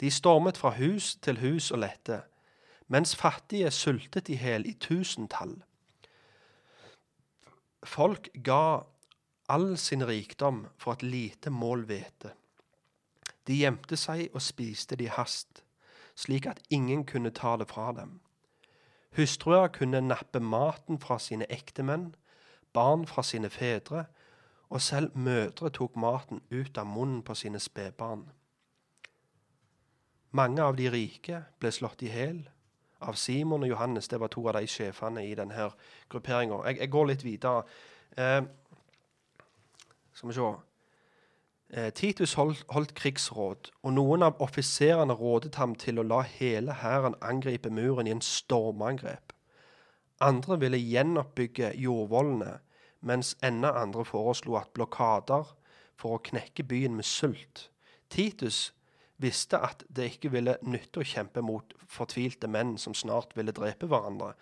De stormet fra hus til hus og lette, mens fattige sultet i hjel i tusentall. Folk ga all sin rikdom for et lite mål hvete. De gjemte seg og spiste det i hast, slik at ingen kunne ta det fra dem. Hustruer kunne nappe maten fra sine ektemenn, barn fra sine fedre, og selv mødre tok maten ut av munnen på sine spedbarn. Mange av de rike ble slått i hjel. Av Simon og Johannes, det var to av de sjefene i denne grupperinga. Jeg, jeg, går litt videre. Eh, skal vi se. Eh, Titus holdt, holdt, krigsråd, og noen av offiserene rådet ham til å la hele hæren angripe muren i en stormangrep. Andre ville gjenoppbygge jordvollene, mens enda andre foreslo at blokader for å knekke byen med sult. Titus visste at det ikke ville nytte å kjempe mot fortvilte menn som snart ville drepe hverandre,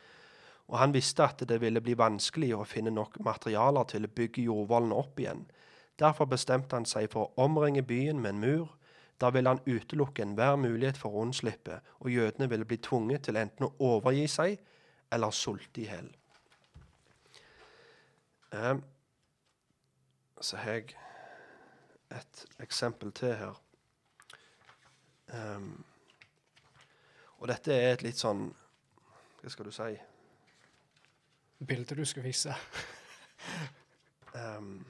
og han visste at det ville bli vanskelig å finne nok materialer til å bygge jordvollene opp igjen. Derfor bestemte han seg for å omringe byen med en mur, Da ville han utelukke enhver mulighet for å unnslippe, og jødene ville bli tvunget til enten å overgi seg eller sulte i hjel. Eh, så har jeg et eksempel til her. Um, og dette er et litt sånn Hva skal du si? Bildet du skal vise. Um,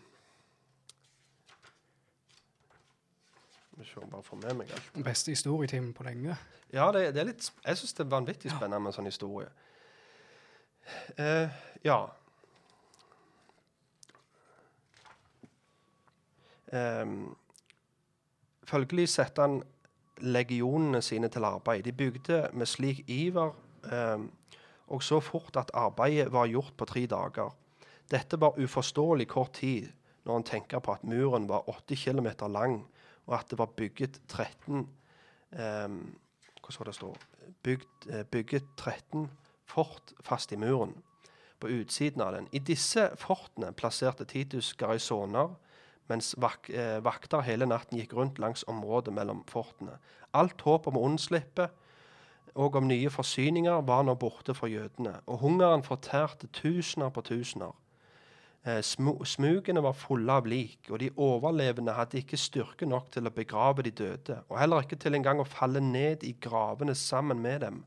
Vi skal bare få med meg alt. Den beste historietimen på lenge. Ja, det, det er litt, jeg syns det er vanvittig spennende med en sånn historie. Uh, ja. um, følgelig setter han legionene sine til arbeid. De bygde med slik iver eh, og så fort at arbeidet var gjort på tre dager. Dette var uforståelig kort tid når en tenker på at muren var 80 km lang, og at det var bygget 13 eh, Hva det stå? Bygd, eh, bygget 13 fort fast i muren på utsiden av den. I disse fortene plasserte Titus garisoner, mens vak eh, vakter hele natten gikk rundt langs området mellom fortene. Alt håp om å unnslippe og om nye forsyninger var nå borte for jødene, og hungeren fortærte tusener på tusener. Eh, smu smugene var fulle av lik, og de overlevende hadde ikke styrke nok til å begrave de døde, og heller ikke til engang å falle ned i gravene sammen med dem.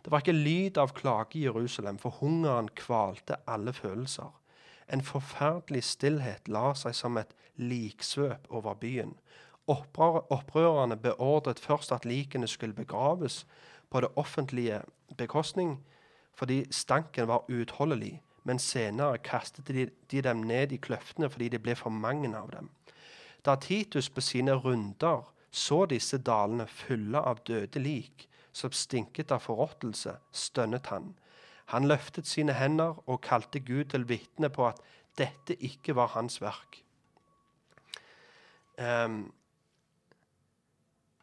Det var ikke lyd av klage i Jerusalem, for hungeren kvalte alle følelser. En forferdelig stillhet la seg som et liksvøp over byen. Opprør, opprørerne beordret først at likene skulle begraves på det offentlige bekostning, fordi stanken var uutholdelig, men senere kastet de, de dem ned i kløftene fordi det ble for mange av dem. Da Titus på sine runder så disse dalene fulle av døde lik, som stinket av forråtelse, stønnet han. Han løftet sine hender og kalte Gud til vitne på at dette ikke var hans verk. Um,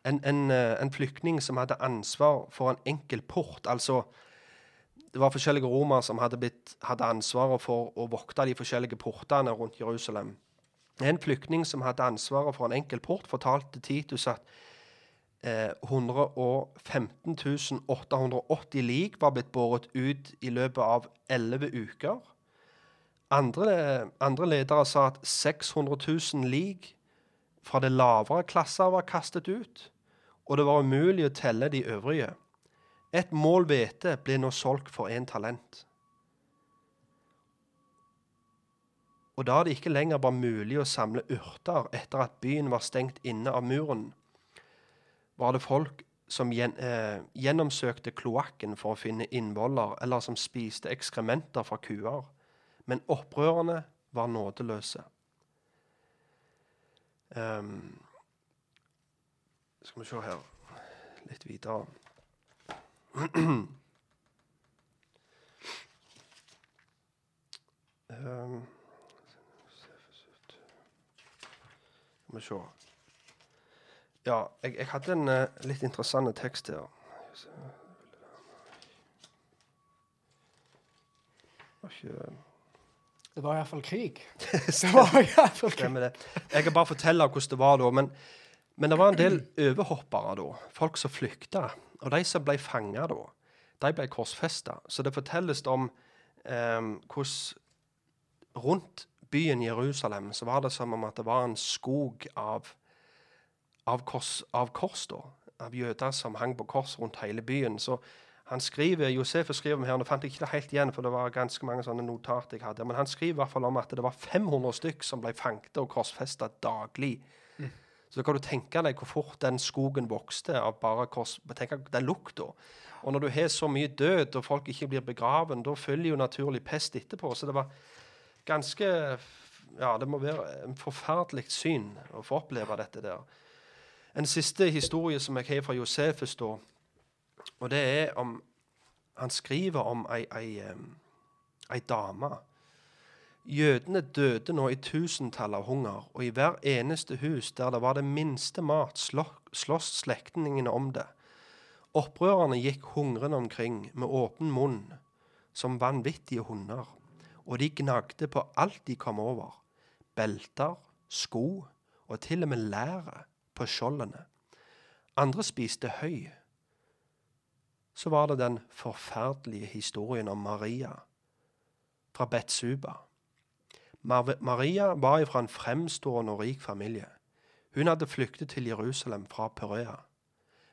en, en, eh, en flyktning som hadde ansvar for en enkel port, altså det var forskjellige romere som hadde, blitt, hadde ansvaret for å vokte de forskjellige portene rundt Jerusalem. En flyktning som hadde ansvaret for en enkel port, fortalte Titus at eh, 115 880 lik var blitt båret ut i løpet av elleve uker. Andre, andre ledere sa at 600 000 lik fra det lavere klasser var kastet ut, og det var umulig å telle de øvrige. Et mål hvete ble nå solgt for én talent. Og da det ikke lenger var mulig å samle urter etter at byen var stengt inne av muren, var det folk som gjen, eh, gjennomsøkte kloakken for å finne innvoller, eller som spiste ekskrementer fra kuer. Men opprørerne var nådeløse. Um, skal vi se her litt videre. um, Skal vi se. Ja, jeg, jeg hadde en uh, litt interessant tekst her. Var ikke Det var iallfall krig. Det var i hvert fall krig. Stemmer det. Jeg kan bare fortelle hvordan det var da. Men, men det var en del overhoppere da. Folk som flykta. Og de som ble fanga da, de ble korsfesta. Så det fortelles om eh, hvordan rundt byen Jerusalem så var det som om at det var en skog av, av, kors, av kors, da. Av jøder som hang på kors rundt hele byen. Så han skriver, Josef skriver om her, nå fant jeg ikke det helt igjen, for det var ganske mange sånne notat jeg hadde, men han skriver i hvert fall om at det var 500 stykk som ble fanget og korsfesta daglig. Så da kan du tenke deg hvor fort den skogen vokste av bare kors... Tenk den lukta. Og når du har så mye død, og folk ikke blir begraven, da følger jo naturlig pest etterpå. Så det var ganske Ja, det må være en forferdelig syn å få oppleve dette der. En siste historie som jeg har fra Josefus, da, og det er om Han skriver om ei, ei, ei dame. Jødene døde nå i tusentall av hunger, og i hver eneste hus der det var det minste mat, sloss slektningene om det. Opprørerne gikk hungrende omkring med åpen munn, som vanvittige hunder, og de gnagde på alt de kom over. Belter, sko og til og med læret på skjoldene. Andre spiste høy. Så var det den forferdelige historien om Maria fra Betsuba. Maria var fra en fremstående og rik familie. Hun hadde flyktet til Jerusalem fra Pørea,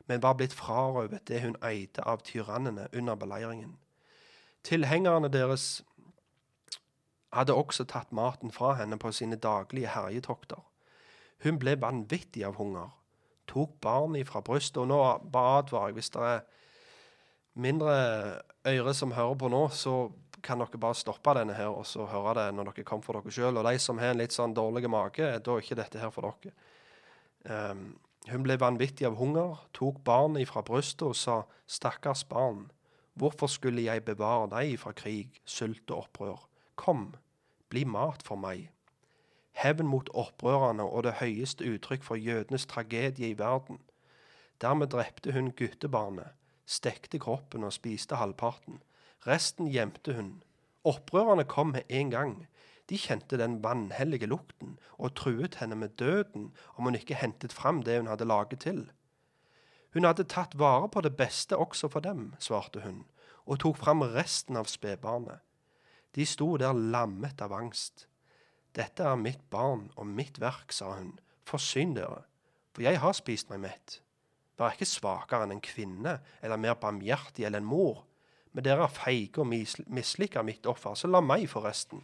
men var blitt frarøvet det hun eide av tyrannene under beleiringen. Tilhengerne deres hadde også tatt maten fra henne på sine daglige herjetokter. Hun ble vanvittig av hunger, tok barnet fra brystet, og nå bare advarer jeg hvis det er mindre øyre som hører på nå, så kan dere bare stoppe denne her og så høre det når dere kommer for dere sjøl. Og de som har en litt sånn dårlig mage, da er ikke dette her for dere. Um, hun ble vanvittig av hunger, tok barnet fra brystet og sa, stakkars barn, hvorfor skulle jeg bevare deg fra krig, sult og opprør? Kom, bli mat for meg. Hevn mot opprørerne og det høyeste uttrykk for jødenes tragedie i verden. Dermed drepte hun guttebarnet, stekte kroppen og spiste halvparten. Resten gjemte hun. Opprørerne kom med en gang. De kjente den vanhellige lukten og truet henne med døden om hun ikke hentet fram det hun hadde laget til. Hun hadde tatt vare på det beste også for dem, svarte hun, og tok fram resten av spedbarnet. De sto der lammet av angst. Dette er mitt barn og mitt verk, sa hun. Forsyn dere, for jeg har spist meg mett. Vær ikke svakere enn en kvinne eller mer barmhjertig enn en mor. Men dere er feige og misliker mitt offer, så la meg få resten.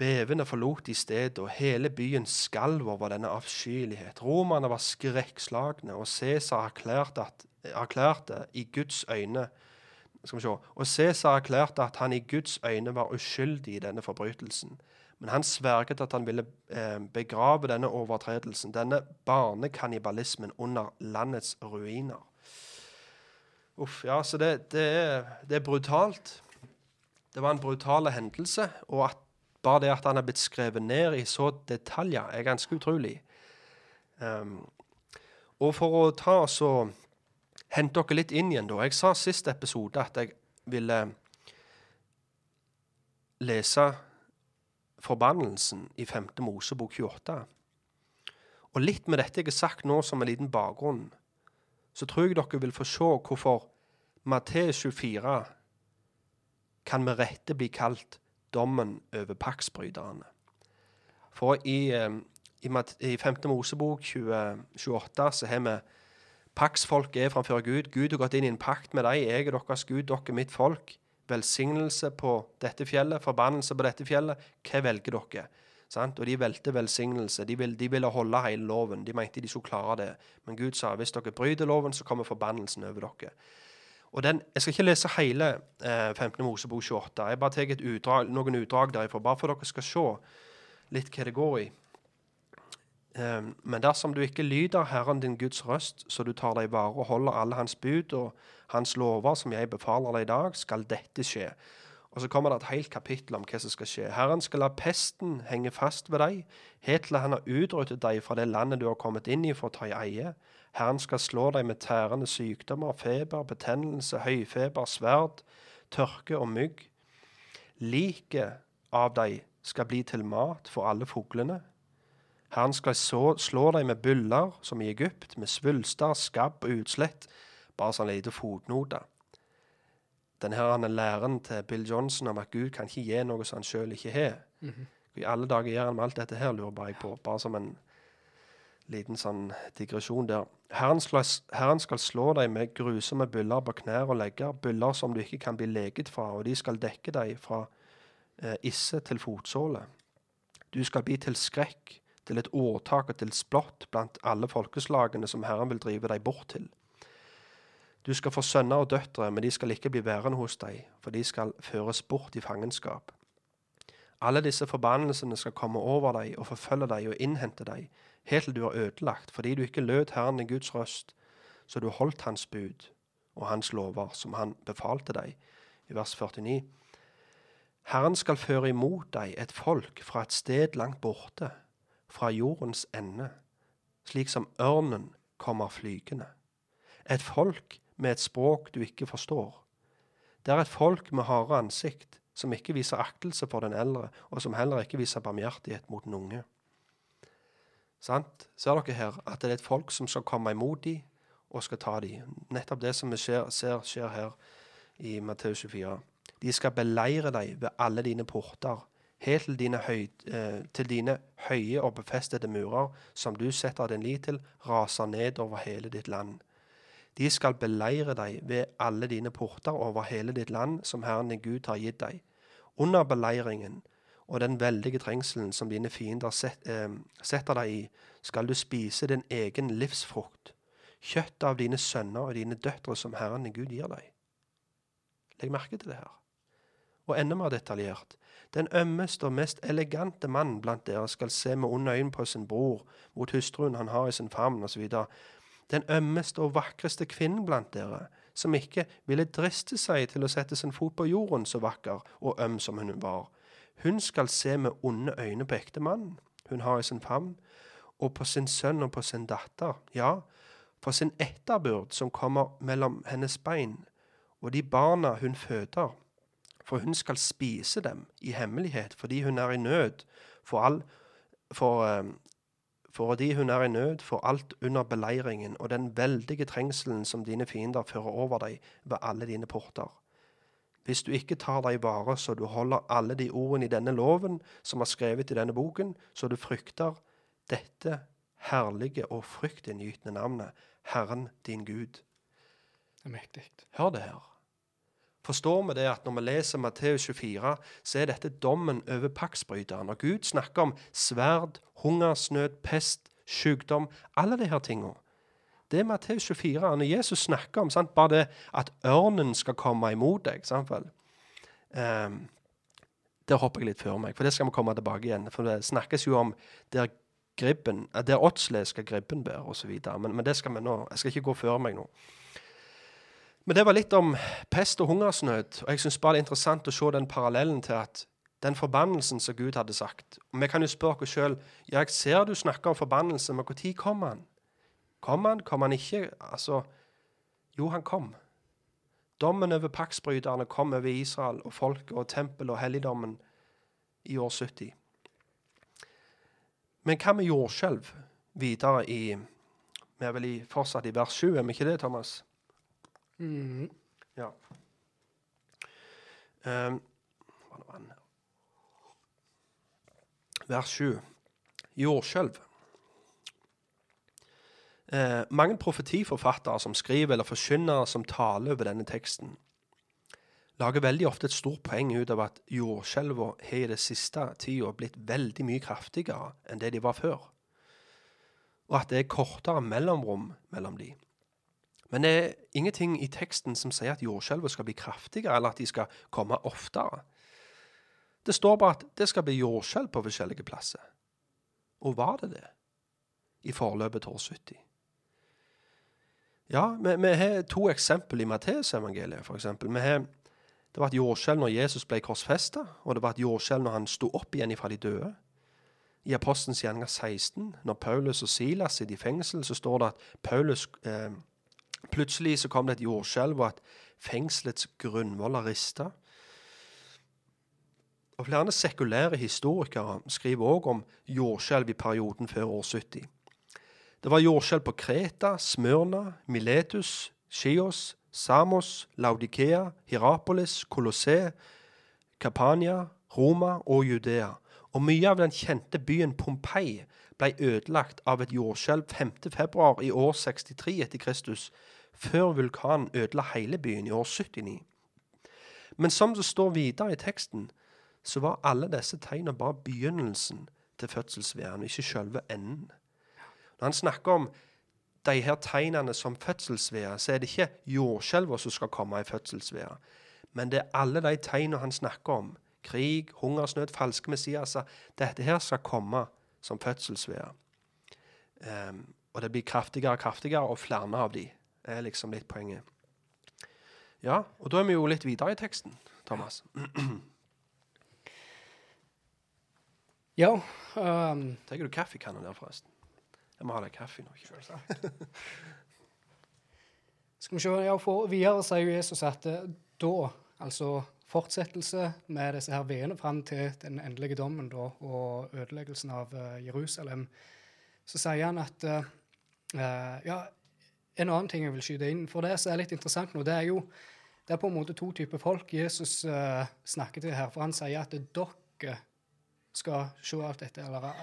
Bevende forlot de stedet, og hele byen skalv over denne avskyelighet. Romerne var skrekkslagne, og Cæsar erklærte, erklærte i Guds øyne skal vi se. Og Cæsar erklærte at han i Guds øyne var uskyldig i denne forbrytelsen. Men han sverget at han ville eh, begrave denne overtredelsen, denne barnekannibalismen, under landets ruiner. Uff, ja, så det, det, er, det, er, brutalt. Det var en brutal hendelse. Og at, bare det at han er blitt skrevet ned i så detaljer, er ganske utrolig. Um, og for å ta oss og hente dere litt inn igjen, da. Jeg sa sist episode at jeg ville lese forbannelsen i 5. Mosebok 28. Og litt med dette jeg har sagt nå som en liten bakgrunn, så tror jeg dere vil få se hvorfor Matteus 24 kan med rette bli kalt dommen over paksbryterne. For i, eh, i, i 5. Mosebok 20, 28 så har vi Paksfolk er framfor Gud. Gud har gått inn i en pakt med dem. Jeg er deres Gud, dere er mitt folk. Velsignelse på dette fjellet, forbannelse på dette fjellet. Hva velger dere? Sant? Og de valgte velsignelse. De, vil, de, ville holde hele loven. De mente de skulle klare det. Men Gud sa hvis dere bryter loven, så kommer forbannelsen over dere. Og den, Jeg skal ikke lese hele eh, 15. Mosebok 28. Jeg bare tar utdrag, noen utdrag derifra, bare for dere skal se litt hva det går i. Ehm, men dersom du ikke lyder Herren din Guds røst, så du tar deg vare og holder alle hans bud og hans lover som jeg befaler deg i dag, skal dette skje. Og så kommer det et helt kapittel om hva som skal skje. Herren skal la pesten henge fast ved deg, helt til han har utryddet deg fra det landet du har kommet inn i for å ta i eie. Herren skal slå deg med tærende sykdommer, feber, betennelse, høyfeber, sverd, tørke og mygg. Liket av deg skal bli til mat for alle fuglene Herren skal så, slå deg med byller, som i Egypt, med svulster, skabb og utslett. Bare sånn lite fotnote. Denne læren til Bill Johnson om at Gud kan ikke gi noe som han sjøl ikke har. Mm -hmm. I alle dager gjør han med alt dette her, lurer jeg på. Bare som en liten sånn digresjon der. Herren skal, Herren skal slå deg med grusomme byller på knær og legger, byller som du ikke kan bli leget fra, og de skal dekke deg fra eh, isse til fotsåle. Du skal bli til skrekk til et åtak og til splott blant alle folkeslagene som Herren vil drive deg bort til. Du skal få sønner og døtre, men de skal ikke bli værende hos deg, for de skal føres bort i fangenskap. Alle disse forbannelsene skal komme over deg og forfølge deg og innhente deg, helt til du er ødelagt, fordi du ikke lød Herren din Guds røst, så du holdt Hans bud og Hans lover, som Han befalte deg. I vers 49. Herren skal føre imot deg et folk fra et sted langt borte, fra jordens ende, slik som ørnen kommer flygende. Et folk med et språk du ikke forstår. Det er et folk med harde ansikt, som ikke viser aktelse for den eldre, og som heller ikke viser barmhjertighet mot den unge. Sant? Ser dere her at det er et folk som skal komme imot dem og skal ta dem? Nettopp det som vi ser, ser skjer her i Matteus 24. De skal beleire deg ved alle dine porter, helt til dine, høy, eh, til dine høye og befestede murer, som du setter din lit til, raser ned over hele ditt land. De skal beleire deg ved alle dine porter over hele ditt land, som Herren din Gud har gitt deg. Under beleiringen og den veldige trengselen som dine fiender set, eh, setter deg i, skal du spise din egen livsfrukt, kjøttet av dine sønner og dine døtre som Herren din Gud gir deg. Legg merke til det her. Og enda mer detaljert. Den ømmeste og mest elegante mann blant dere skal se med onde øyne på sin bror, mot hustruen han har i sin favn, osv. Den ømmeste og vakreste kvinnen blant dere, som ikke ville driste seg til å sette sin fot på jorden, så vakker og øm som hun var. Hun skal se med onde øyne på ektemannen hun har i sin favn, og på sin sønn og på sin datter, ja, for sin etterbyrd som kommer mellom hennes bein, og de barna hun føder for hun skal spise dem i hemmelighet fordi hun er i nød for all for, eh, fordi hun er i nød for alt under beleiringen og den veldige trengselen som dine fiender fører over deg ved alle dine porter. Hvis du ikke tar deg vare så du holder alle de ordene i denne loven som er skrevet i denne boken, så du frykter dette herlige og fryktinngytende navnet, Herren din Gud. Det er mektig. Hør det her. Forstår vi det at når vi leser Matteus 24, så er dette dommen over paktsbryteren. Når Gud snakker om sverd, hungersnød, pest, sykdom, alle disse tingene. Det er Matteus 24. Når Jesus snakker om sant, bare det at ørnen skal komme imot deg? Um, Der hopper jeg litt før meg, for det skal vi komme tilbake igjen. For det snakkes jo om der gribben, der åtsle skal gribben bære, osv. Men, men det skal vi nå, jeg skal ikke gå før meg nå. Men det var litt om pest og hungersnød. Og jeg syns bare det er interessant å se den parallellen til at den forbannelsen som Gud hadde sagt og Vi kan jo spørre oss sjøl ja, jeg ser du snakker om forbannelse, men når kom han? Kom han? Kom han ikke? Altså Jo, han kom. Dommen over paktsbryterne kom over Israel og folket og tempelet og helligdommen i år 70. Men hva med jordskjelv videre i Vi er vel i, fortsatt i vers 7, er vi ikke det, Thomas? Mm. Ja. Um, Vers 7. Jordskjelv. Eh, mange profetiforfattere som skriver, eller forkynnere som taler over denne teksten, lager veldig ofte et stort poeng ut av at jordskjelvene har i det siste tida blitt veldig mye kraftigere enn det de var før, og at det er kortere mellomrom mellom de. Men det er ingenting i teksten som sier at jordskjelvet skal bli kraftigere, eller at de skal komme oftere. Det står bare at det skal bli jordskjelv på forskjellige plasser. Og var det det i forløpet til år 70? Ja, vi, vi har to eksempel i Matteusevangeliet, f.eks. Det var et jordskjelv når Jesus ble korsfesta, og det var et jordskjelv når han sto opp igjen fra de døde. I Apostens gjerninger 16, når Paulus og Silas sitter i fengsel, så står det at Paulus eh, Plutselig så kom det et jordskjelv, og at fengselets grunnvoller rista. Og Flere sekulære historikere skriver òg om jordskjelv i perioden før år 70. Det var jordskjelv på Kreta, Smyrna, Miletus, Chios, Samos, Laudikea, Hierapolis, Colosseum, Kapania, Roma og Judea. Og mye av den kjente byen Pompeii ble ødelagt av et jordskjelv 5.2. i år 63 etter Kristus, før vulkanen ødela hele byen i år 79. Men som det står videre i teksten, så var alle disse tegnene bare begynnelsen til fødselsværen, ikke selve enden. Når han snakker om de her tegnene som fødselsvær, så er det ikke jordskjelver som skal komme i fødselsvær. Men det er alle de tegnene han snakker om. Krig, hungersnød, falske messiaser. Dette her skal komme som fødselsvær. Um, og det blir kraftigere og kraftigere, og flere av de er liksom litt poenget. Ja, og da er vi jo litt videre i teksten, Thomas. Ja um, Tar du kaffekanna der, forresten? Jeg må ha deg kaffe nå. Selvsagt. Skal vi se, ja, for Videre sier jo Jesus at eh, da, altså fortsettelse med disse her vedene fram til den endelige dommen da, og ødeleggelsen av uh, Jerusalem, så sier han at eh, Ja, en annen ting jeg vil skyte inn, for det som er litt interessant nå, det er jo det er på en måte to typer folk Jesus uh, snakker til her. For han sier at dere skal se alt dette. Eller eh,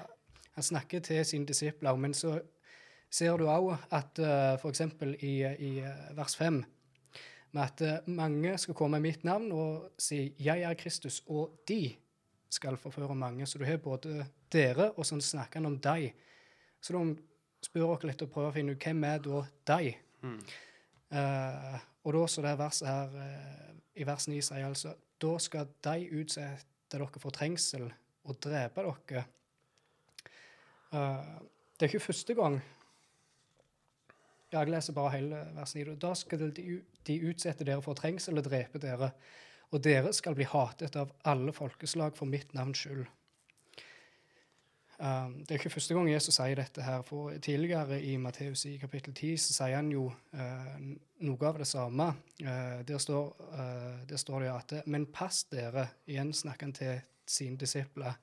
han snakker til sine disipler. Men så ser du òg at uh, f.eks. i, i eh, vers 5 med at eh, mange skal komme i mitt navn og si 'Jeg er Kristus', og de skal forføre mange. Så du har både dere, og så snakker han om deg. Så da spør dere litt og prøver å finne ut hvem er da deg. Uh, og da så det verset her uh, i vers 9 sier altså da skal de utsette dere for trengsel og drepe dere. Uh, det er ikke første gang Jeg leser bare hele vers 9. Da skal de, de utsette dere for trengsel og drepe dere, og dere skal bli hatet av alle folkeslag for mitt navns skyld. Um, det er ikke første gang Jesus sier dette. her, for Tidligere i Matteus i kapittel 10 så sier han jo uh, noe av det samme. Uh, der, står, uh, der står det at Men pass dere, igjen snakker han til sine disipler.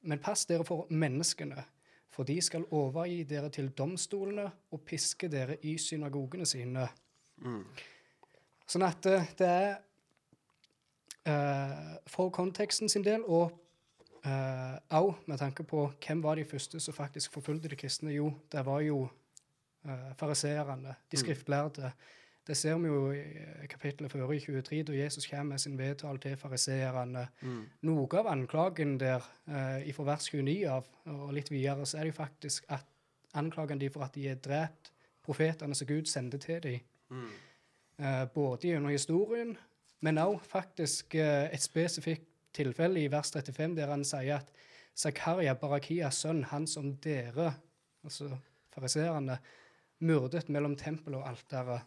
men pass dere for menneskene, for de skal overgi dere til domstolene og piske dere i synagogene sine. Sånn at det er for konteksten sin del og òg uh, med tanke på hvem var de første som faktisk forfulgte de kristne. Jo, det var jo uh, fariseerne, de skriftlærde. Det ser vi jo i kapittelet før i 23, da Jesus kommer med sin vedtale til fariseerne. Mm. Noe av anklagen der uh, fra vers 29 av, og litt videre, så er det jo faktisk at anklagen de for at de er drept profetene som Gud sendte til dem. Mm. Uh, både gjennom historien, men òg faktisk et spesifikt tilfelle i vers 35 der han sier at Zakaria, Barakias sønn, han som dere, altså fariseerne, myrdet mellom tempelet og alteret.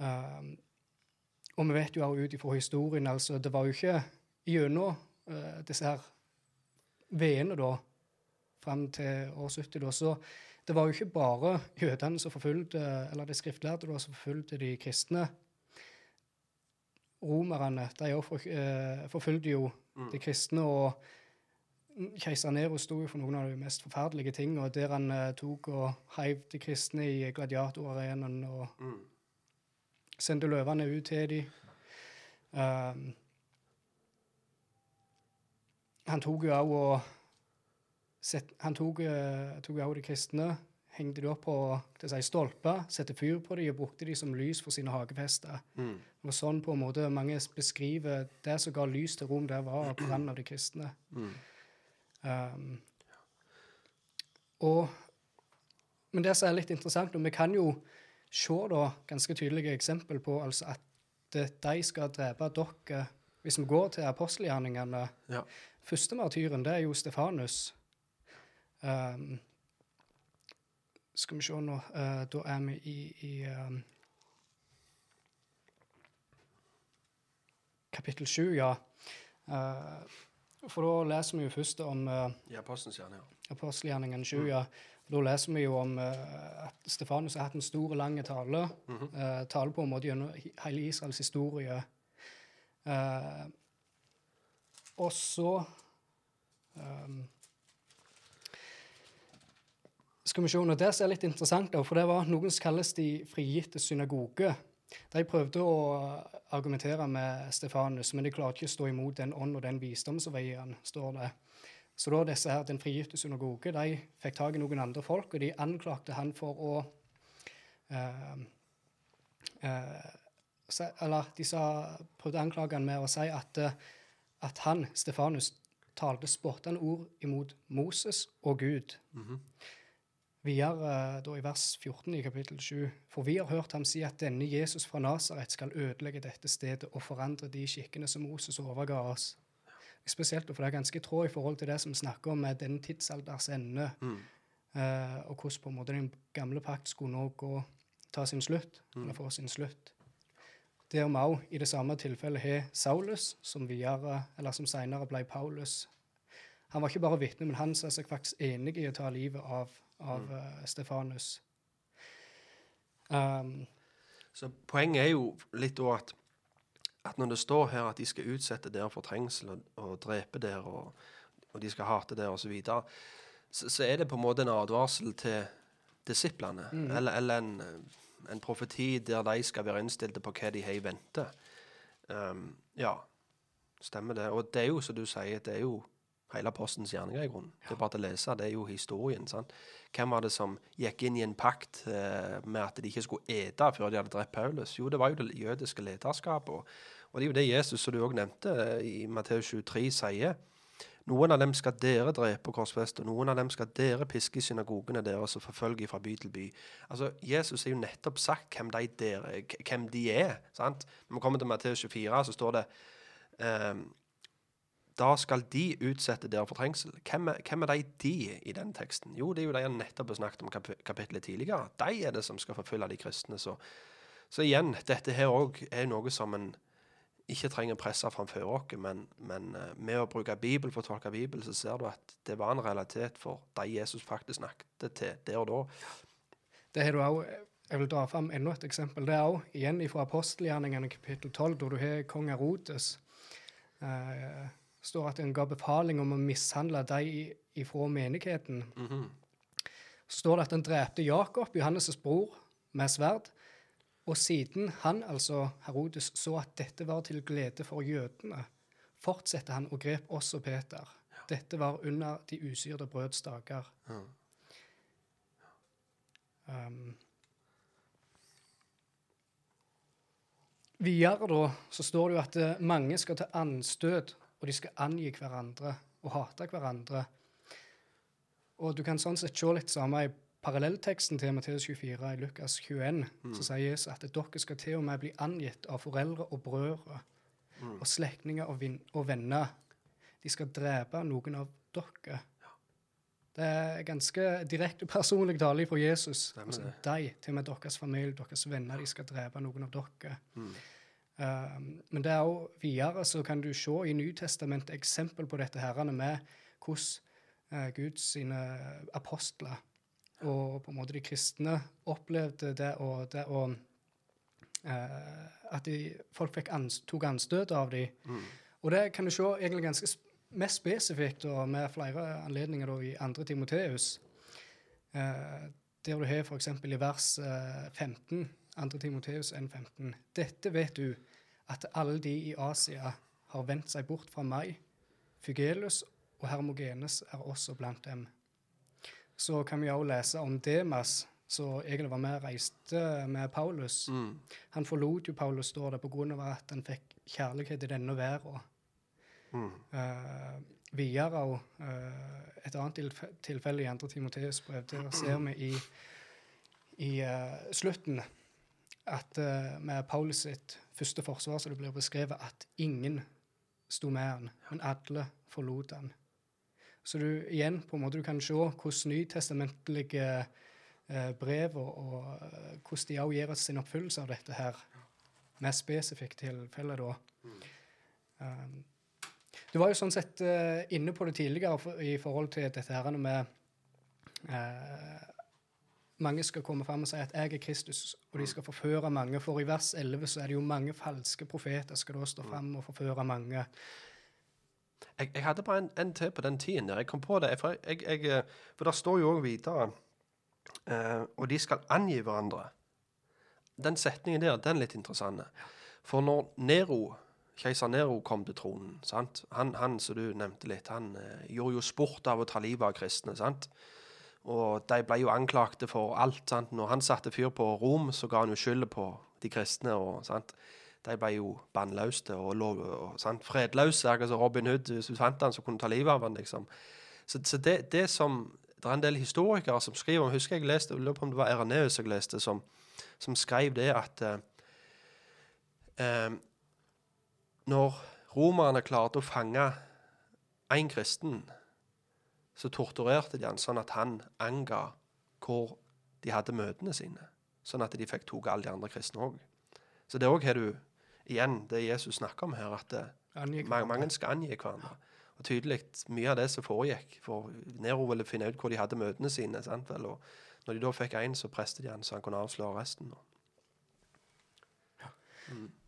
Um, og vi vet jo også ut ifra historien altså, Det var jo ikke gjennom uh, disse her veene da, fram til år 70, da, så det var jo ikke bare jødene som forfulgte, eller de skriftlærde da, som forfulgte de kristne romerne de for, eh, forfulgte jo de kristne. og Keiser Nero sto jo for noen av de mest forferdelige ting, og der han uh, tok og heiv de kristne i gladiatorarenaen og Mm. sendte løvene ut til dem. Um, han tok jo òg og set, Han tok tok jo også de kristne, hengte de opp på det si, stolper, satte fyr på dem og brukte dem som lys for sine hagefester. Mm. Og sånn på en måte mange beskriver det som ga lys til Rom, der var brannen av de kristne. Mm. Um, og, men det som er litt interessant, og vi kan jo se da ganske tydelige eksempel på altså at de skal drepe dere Hvis vi går til apostelgjerningene Ja. Første martyren, det er jo Stefanus. Um, skal vi se nå Uh, Da er vi i, i um, kapittel sju, ja. Uh, for da leser vi jo først om uh, I Apostelens ja. apostelgjerningen 7, ja. Da leser vi jo om uh, at Stefanus har hatt en stor og lang tale. eh, tale på en måte gjennom hele Israels historie. Eh, og så ehm, skal vi se, og Det som er litt interessant, for det var noen som kalles de frigitte synagoge. De prøvde å argumentere med Stefanus, men de klarte ikke å stå imot den ånd og den visdom som i han, står det. Så da disse her, den frigitte synagoge de fikk tak i noen andre folk, og de anklagte han for å eh, eh, se, Eller de sa, prøvde å anklage han med å si at, eh, at han, Stefanus, talte spottende ord imot Moses og Gud. Videre eh, da i vers 14 i kapittel 7. For vi har hørt ham si at denne Jesus fra Nasaret skal ødelegge dette stedet og forandre de skikkene som Moses overga oss. Spesielt for det er ganske tråd i forhold til det som vi snakker om med den tidsalders ende, eh, og hvordan på en måte den gamle pakt skulle nå gå, ta sin slutt, eller få sin slutt. Der vi òg i det samme tilfellet har Saulus, som videre, eller som senere ble Paulus. Han var ikke bare vitne, men han sa seg faktisk enig i å ta livet av, av eh, Stefanus. Um, Så poenget er jo litt òg at, at når det står her at de skal utsette dere for trengsel og, og drepe dere og og de skal hate dere osv., så, videre, så så er det på en måte en advarsel til disiplene. Eller, eller en, en profeti der de skal være innstilte på hva de har i vente. Um, ja, stemmer det. Og det er jo, som du sier, det er jo hele apostens gjerninger i grunnen. Det er bare til å lese. Det er jo historien. sant? Hvem var det som gikk inn i en pakt eh, med at de ikke skulle ete før de hadde drept Paulus? Jo, det var jo det jødiske lederskapet. Og, og det er jo det Jesus, som du òg nevnte, eh, i Matteus 23 sier. Noen av dem skal dere drepe Korsfest, og noen av dem skal dere piske i synagogene deres og forfølge fra by til by. Altså, Jesus har jo nettopp sagt hvem de, dere, hvem de er. sant? Når vi kommer til Matteus 24, så står det ehm, da skal de utsette dere for trengsel. Hvem er, hvem er de de i den teksten? Jo, det er jo de jeg nettopp har snakket om kap kapittelet tidligere. De er det som skal forfølge de kristne. Så, så igjen, dette her òg er noe som en ikke trenger presse framfor oss, men, men eh, med å bruke Bibel for å tolke Bibel, så ser du at det var en realitet for de Jesus faktisk snakket til der og da. Det har du også, Jeg vil dra fram enda et eksempel. Det er også igjen fra apostelgjerningene kapittel 12, da du har kong Herodes. Eh, står at en ga befaling om å mishandle de ifra menigheten. Så står det at en drepte Jakob, Johannes' bror, med sverd. Og siden han, altså Herodes, så at dette var til glede for jødene, fortsatte han og grep også Peter. Dette var under de usyrede brøds dager. Um, videre da, så står det jo at eh, mange skal ta anstøt, og de skal angi hverandre og hate hverandre. Og du kan sånn sett se litt samme i parallellteksten til Matteus 24 i Lukas 21. Så sier Jesus at dere skal til og med bli angitt av foreldre og brødre og slektninger og, og venner. De skal drepe noen av dere. Det er ganske direkte personlig tale fra Jesus. Altså, de, til og med deres familie, deres venner, de skal drepe noen av dere. Um, men det er også videre så kan du se i Nytestamentet eksempel på dette herrene med hvordan eh, Guds sine apostler og på en måte de kristne opplevde det og det å eh, At de, folk fikk ans, tok anstøt av dem. Og det kan du se egentlig ganske mest spesifikt og med flere anledninger da, i 2. Timoteus. Eh, der du har f.eks. i vers eh, 15, 2. Timoteus 1,15. Dette vet du, at alle de i Asia har vendt seg bort fra meg. Fygelus og Hermogenes er også blant dem. Så kan vi også lese om Demas, som egentlig var med og reiste med Paulus. Han forlot jo Paulus, står det, av at han fikk kjærlighet i denne verden. Uh, videre og uh, et annet tilfelle i 2. Timoteus brev, der ser vi i, i uh, slutten at eh, med Paulus sitt første forsvar så det blir beskrevet at ingen sto med han, men alle forlot han. Så du igjen på en måte du kan se hvordan nytestamentlige eh, brev og, og eh, hvordan de også gir oss sin oppfyllelse av dette her, med spesifikt tilfelle da. Um, du var jo sånn sett uh, inne på det tidligere for, i forhold til dette her med eh, Mange skal komme fram og si at 'jeg er Kristus', og de skal forføre mange. For i vers 11 så er det jo mange falske profeter skal da stå fram og forføre mange. Jeg, jeg hadde bare en, en til på den tiden der. Jeg kom på det. For, jeg, jeg, eh, for der står jo òg videre uh, Og de skal angi hverandre. Den setningen der, den er litt interessant. For når Nero, keiser Nero kom til tronen sant? Han, han som du nevnte litt, han eh, gjorde jo sport av å ta livet av kristne. sant? Og de ble jo anklagte for alt. sant? Når han satte fyr på Rom, så ga han jo skylda på de kristne. og sant? De ble jo bannløste og, lov, og sant? fredløse. Altså Robin Hood, hvis du fant han, så kunne du ta livet av han, liksom. Så, så det, det som Det er en del historikere som skriver om Husker jeg leste, jeg lurer på om det var Eraneus jeg leste, som, som skrev det at eh, eh, Når romerne klarte å fange én kristen, så torturerte de han sånn at han anga hvor de hadde møtene sine. Sånn at de fikk tatt alle de andre kristne òg. Så det òg har du igjen det Jesus snakker om her, at det, mange, skal angi hverandre. Og tydelig mye av det som foregikk. For Nero ville finne ut hvor de hadde møtene sine. sant vel? Og når de da fikk én, så preste de han så han kunne avsløre resten.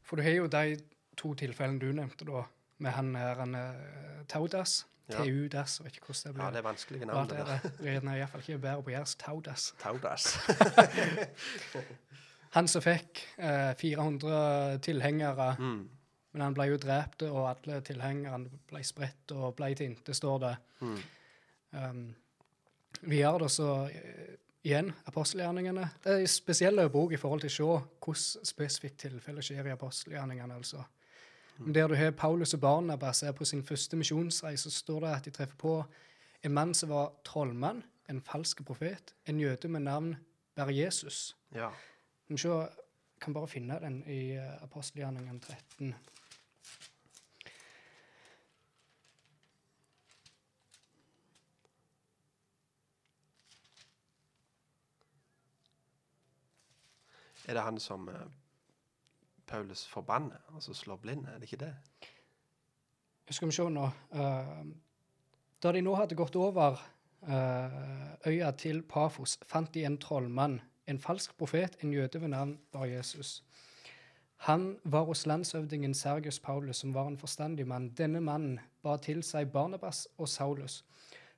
For du har jo de to tilfellene du nevnte, da, med han her han, eh, Taudas, Ja. TU-dass, vet ikke hvordan det blir. Ja, det er vanskelige navn. det er det. Iallfall ikke bedre på jærsk. Taudas. Taudas. Han som fikk eh, 400 tilhengere, Mm. men han ble jo drept, og alle tilhengerne ble spredt og ble til inte, står det. Mm. Um, videre da så eh, igjen apostelgjerningene. Det er en spesiell bok i forhold til å se hvordan spesifikt tilfelle skjer i apostelgjerningene. altså. Men Der du har Paulus og Barnabas er på sin første misjonsreise, så står det at de treffer på en mann som var trollmann, en falsk profet, en jøde med navn Ber-Jesus. Ja. Men se, kan bare finne den i apostelgjerningen 13. Er det han som eh, Paulus forbanner, altså slår blind? Er det ikke det? Skal vi se nå. eh, da de nå hadde gått over eh, øya til Pafos, fant de en trollmann, en falsk profet, en jøde ved navn Bar Jesus. Han var hos landsøvdingen Sergius Paulus, som var en forstandig mann. Denne mannen ba til seg Barnabas og Saulus,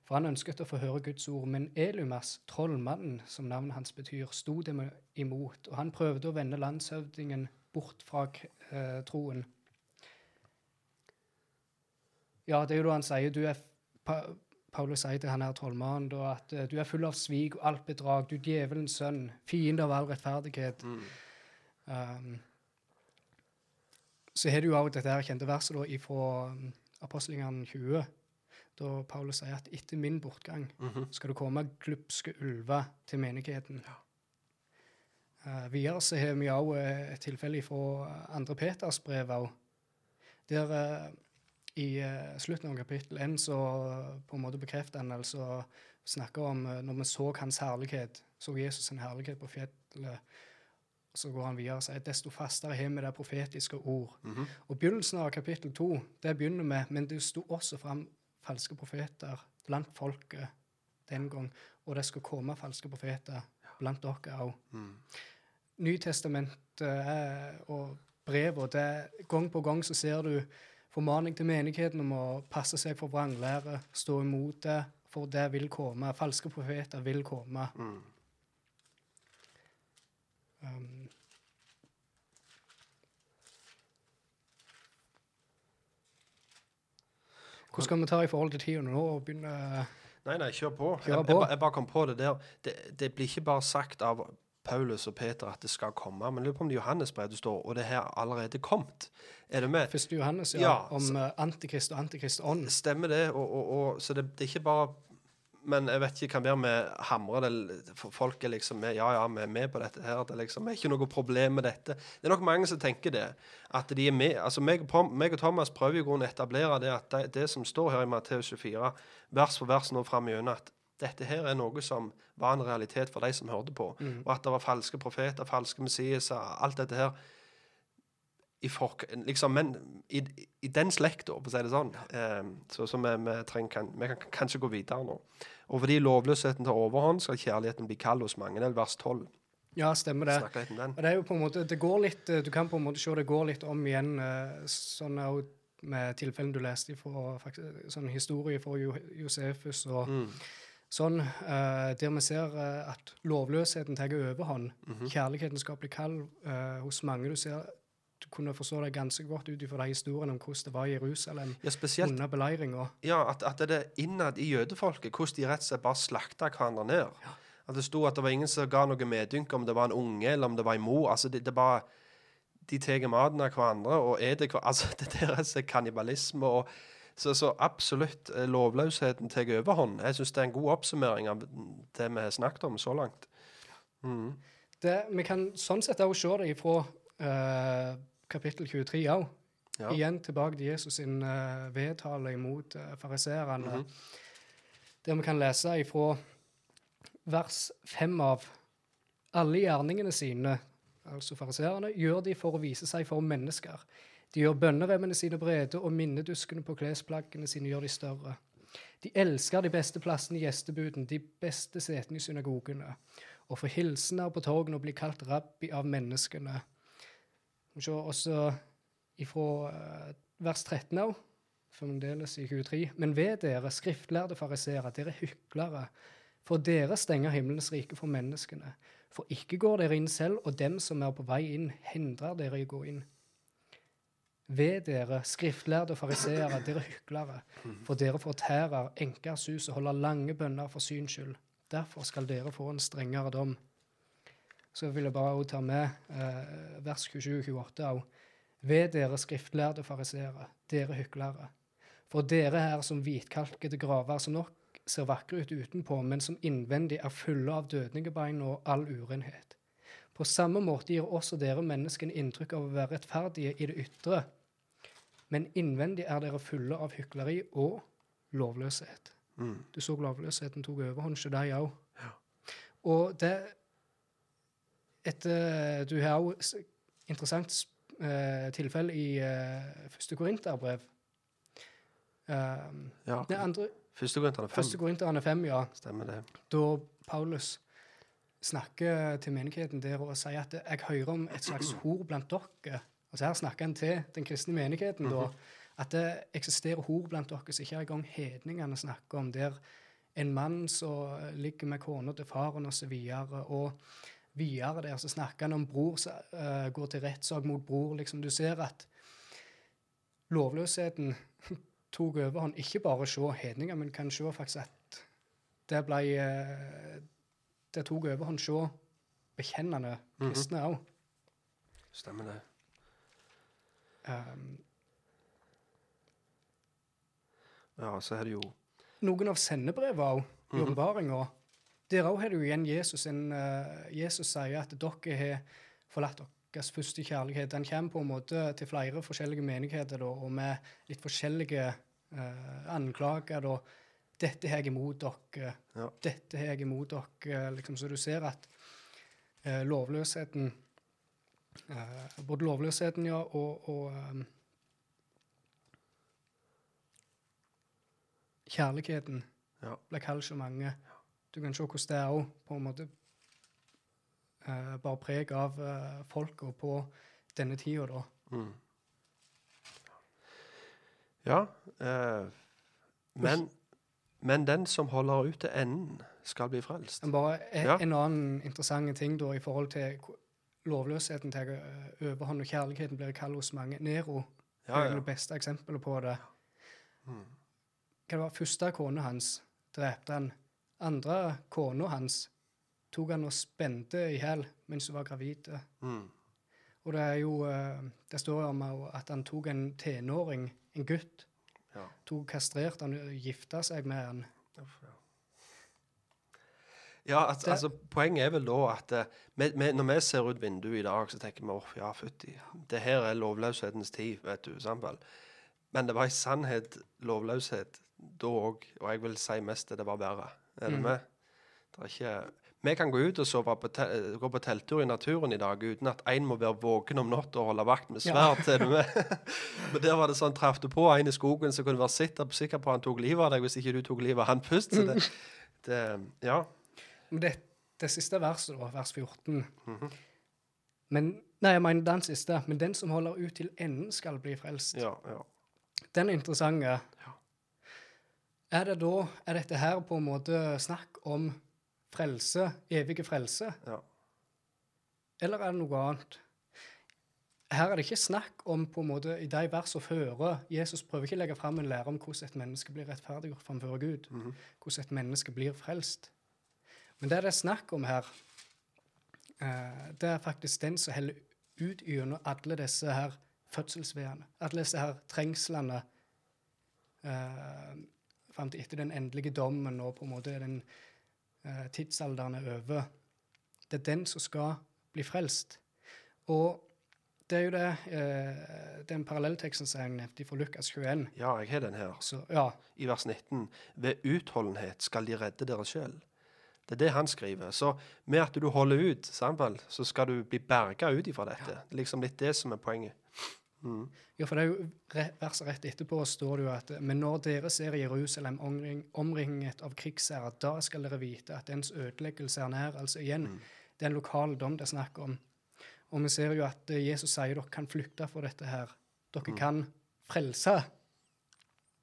for han ønsket å få høre Guds ord. Men Elumas, trollmannen, som navnet hans betyr, sto dem imot, og han prøvde å vende landshøvdingen bort fra eh, troen. Ja, det er jo da han sier du er, pa, Paulus sier til han her trollmannen da, at eh, du er full av svik og alt bedrag, du djevelens sønn, fiende av all rettferdighet. Um, så har du også dette her kjente verset da, fra um, apostlingene 20, da Paulus sier at etter min bortgang skal det komme glupske ulver til menigheten. Eh, videre så har vi òg et tilfelle fra andre Peters brev òg, der eh, i eh, slutten av kapittel 1 så på en måte bekrefter han altså snakker om eh, når vi så hans herlighet, så Jesus sin herlighet på fjellet. Så går han videre og sier desto fastere har vi det profetiske ord. Og begynnelsen av kapittel 2 det begynner med men det sto også fram falske profeter blant folket den gang, og det skal komme falske profeter blant dere òg. Nytestamentet og brevet, det gang på gang så ser du formaning til menigheten om å passe seg for vranglære, stå imot det, for det vil komme. Falske profeter vil komme. Um, hvordan skal vi ta i forhold til tida nå og begynne Nei, nei, kjør på. Kjør på. Jeg, jeg, jeg bare kom på det der. Det, det blir ikke bare sagt av Paulus og Peter at det skal komme, men lurer på om det Johannes brev står, og det her allerede kommet. Er du med? Første Johannes, ja, Ja, om så, Antikrist og Antikrist ånd. Stemmer det. Og, og, og, så det, det er ikke bare Men jeg vet ikke, kan være med hamre det Folk er liksom med, Ja, ja, vi er med på dette her. Det liksom er ikke noe problem med dette. Det er nok mange som tenker det. At de er med. Altså, meg, meg og Thomas prøver jo i grunnen å etablere det at det, det som står her i Matteus 24, vers for vers nå fram igjennom, at dette her er noe som var en realitet for de som hørte på. Og at det var falske profeter, falske messiaser, alt dette her i fork... Liksom, men i, i den slekta, for å si det sånn. Eh, så så vi, vi, trenger, kan, vi kan kanskje gå videre nå. Og fordi lovløsheten tar overhånd, skal kjærligheten bli kald hos mange. Det er vers 12. Ja, stemmer det. Og det er jo på en måte, det går litt, Du kan på en måte se det går litt om igjen, eh, sånn med tilfellene du leste fra faktisk, sånn historie fra Josefus og sånn, uh, der vi ser uh, at lovløsheten tar overhånd. Kjærligheten skal bli kald eh, hos mange. Du ser du kunne forstå det ganske godt ut ifra de historiene om hvordan det var i Jerusalem Ja, spesielt under beleiringa. ja, at, at det er innad i jødefolket, hvordan de rett og slett bare slakta hverandre ned. At det sto at det var ingen som ga noe medynk om det var en unge eller om det var en mor. Altså, det, det bare De tar maten av hverandre og eter hverandre. Altså, det er rett og kannibalisme. og så, så absolutt, eh, lovløsheten tar overhånd. Jeg syns det er en god oppsummering av det vi har snakket om så langt. Det, vi kan sånn sett også se det ifra uh, kapittel 23 òg. Ja. Igjen tilbake til Jesus sin uh, vedtale imot uh, fariseerne. Der vi kan lese ifra vers 5 av alle gjerningene sine, altså fariseerne, gjør de for å vise seg for mennesker. De gjør bønneremmene sine brede, og minneduskene på klesplaggene sine gjør de større. De elsker de beste plassene i gjestebuden, de beste setene i synagogene, og for hilsener på torgene og bli kalt rabbi av menneskene. Vi ser også ifra eh, vers 13 òg. fremdeles i 23. Men ved dere, skriftlærde fariseere, dere hyklere, for dere stenger himmelens rike for menneskene. For ikke går dere inn selv, og dem som er på vei inn, hindrer dere i å gå inn. Ved dere, skriftlærde fariseere, dere hyklere, for dere fortærer enkers hus og holder lange bønner for syns skyld. Derfor skal dere få en strengere dom. Så vil jeg bare ta med eh, vers 27-28 òg. Ved dere skriftlærde fariseere, dere hyklere. For dere er som hvitkalkede graver som nok ser vakre ut utenpå, men som innvendig er fulle av dødningebein og all urenhet. På samme måte gir også dere menneskene inntrykk av å være rettferdige i det ytre, men innvendig er dere fulle av hykleri og lovløshet. Mm. Du så lovløsheten tok overhånd hos deg òg. Og det etter, Du har òg interessant eh, tilfelle i eh, første Korinterbrev. Um, Ja. det andre, Første Korinterne 5. første Korinterne fem, ja. Stemmer det. Da Paulus snakker til menigheten der og sier at 'jeg hører om et slags hor blant dere'. Altså Her snakker han til den kristne menigheten da, at det eksisterer hor blant dere som ikke engang hedningene snakker om. Der en mann som ligger med kona til faren osv. Og videre der så snakker han om bror som uh, går til rettssak mot bror. liksom Du ser at lovløsheten tok overhånd. Ikke bare se hedninger, men kan se faktisk at det ble uh, Det tok overhånd se bekjennende kristne òg. Stemmer det. Um, Ja, så er det jo noen av sendebrevene òg, i åpenbaringa, der òg har du igjen Jesus. En, uh, Jesus sier at dere har forlatt deres første kjærlighet. Den kommer på en måte til flere forskjellige menigheter da, og med litt forskjellige uh, anklager. da. 'Dette har jeg imot dere'. Ja. 'Dette har jeg imot dere'. Liksom, så du ser at uh, lovløsheten eh, Både lovløsheten, ja, og, og um, kjærligheten Ja. ble kalt så mange. Du kan se hvordan det er òg på en måte eh, bare preg av uh, folka på denne tida, da. mm. Ja. Eh, men, men den som holder ut til enden, skal bli frelst. Bare en, Ja. en annen interessant ting da, i forhold til lovløsheten tar eh, overhånd, og kjærligheten blir kald hos mange. Nero Ja, er det beste eksempelet på det. Mm. Hva det var første kona hans drepte han. Andre kona hans tok han og spente i hjel mens hun var gravid. Mm. Og det er jo eh, Det står jo om at han tok en tenåring, en gutt, Ja. tok kastrerte han og gifta seg med han. Uff, ja. Ja, at, Det- altså, Poenget er vel da at eh, vi, vi, når vi ser ut vinduet i dag, så tenker vi åh, ja, fytti. Det her er lovløshetens tid, vet du. vel? Men det var i sannhet lovløshet da òg, og jeg vil si mest at det var verre. Er du Mm. med? Det er ikke Vi kan gå ut og sove på gå på telttur i naturen i dag uten at én må være våken om natta og holde vakt med Ja. sverd. Er med? Men der var det sånn, traff du på en i skogen, som kunne være sikker, sikker på han tok livet av deg hvis ikke du tok livet av han først. Så det, det Ja. Det, det siste verset, da, vers 14 Mhm. Men Nei, jeg mener den siste. Men den som holder ut til enden, skal bli frelst. Ja, ja. Den er interessante. Er det da Er dette her på en måte snakk om frelse, evige frelse? Ja. Eller er det noe annet? Her er det ikke snakk om på en måte, I de versene fører Jesus prøver ikke å legge fram en lære om hvordan et menneske blir rettferdiggjort framfor Gud. Mhm. Hvordan et menneske blir frelst. Men det det er snakk om her, eh, det er faktisk den som heller ut gjennom alle disse her fødselsveiene. Alle disse her trengslene eh, fram til etter den endelige dommen og på en måte den eh, tidsalderen er over. Det er den som skal bli frelst. Og det er jo det eh, den parallellteksten som jeg nevnte fra Lukas 21. ja, jeg har den her. Så, ja, I vers 19. Ved utholdenhet skal de redde deres sjel. Det er det han skriver. Så med at du holder ut, Samuel, så skal du bli berga ut ifra dette. Det er liksom litt det som er poenget. Mm. Ja, for det er jo verset rett etterpå står det jo at Men når dere ser Jerusalem omring, omringet av krigsherrer, da skal dere vite at dens ødeleggelse er nær. Altså igjen, det er en lokal dom det er snakk om. Og vi ser jo at eh, Jesus sier dere kan flykte fra dette her. Dere kan frelse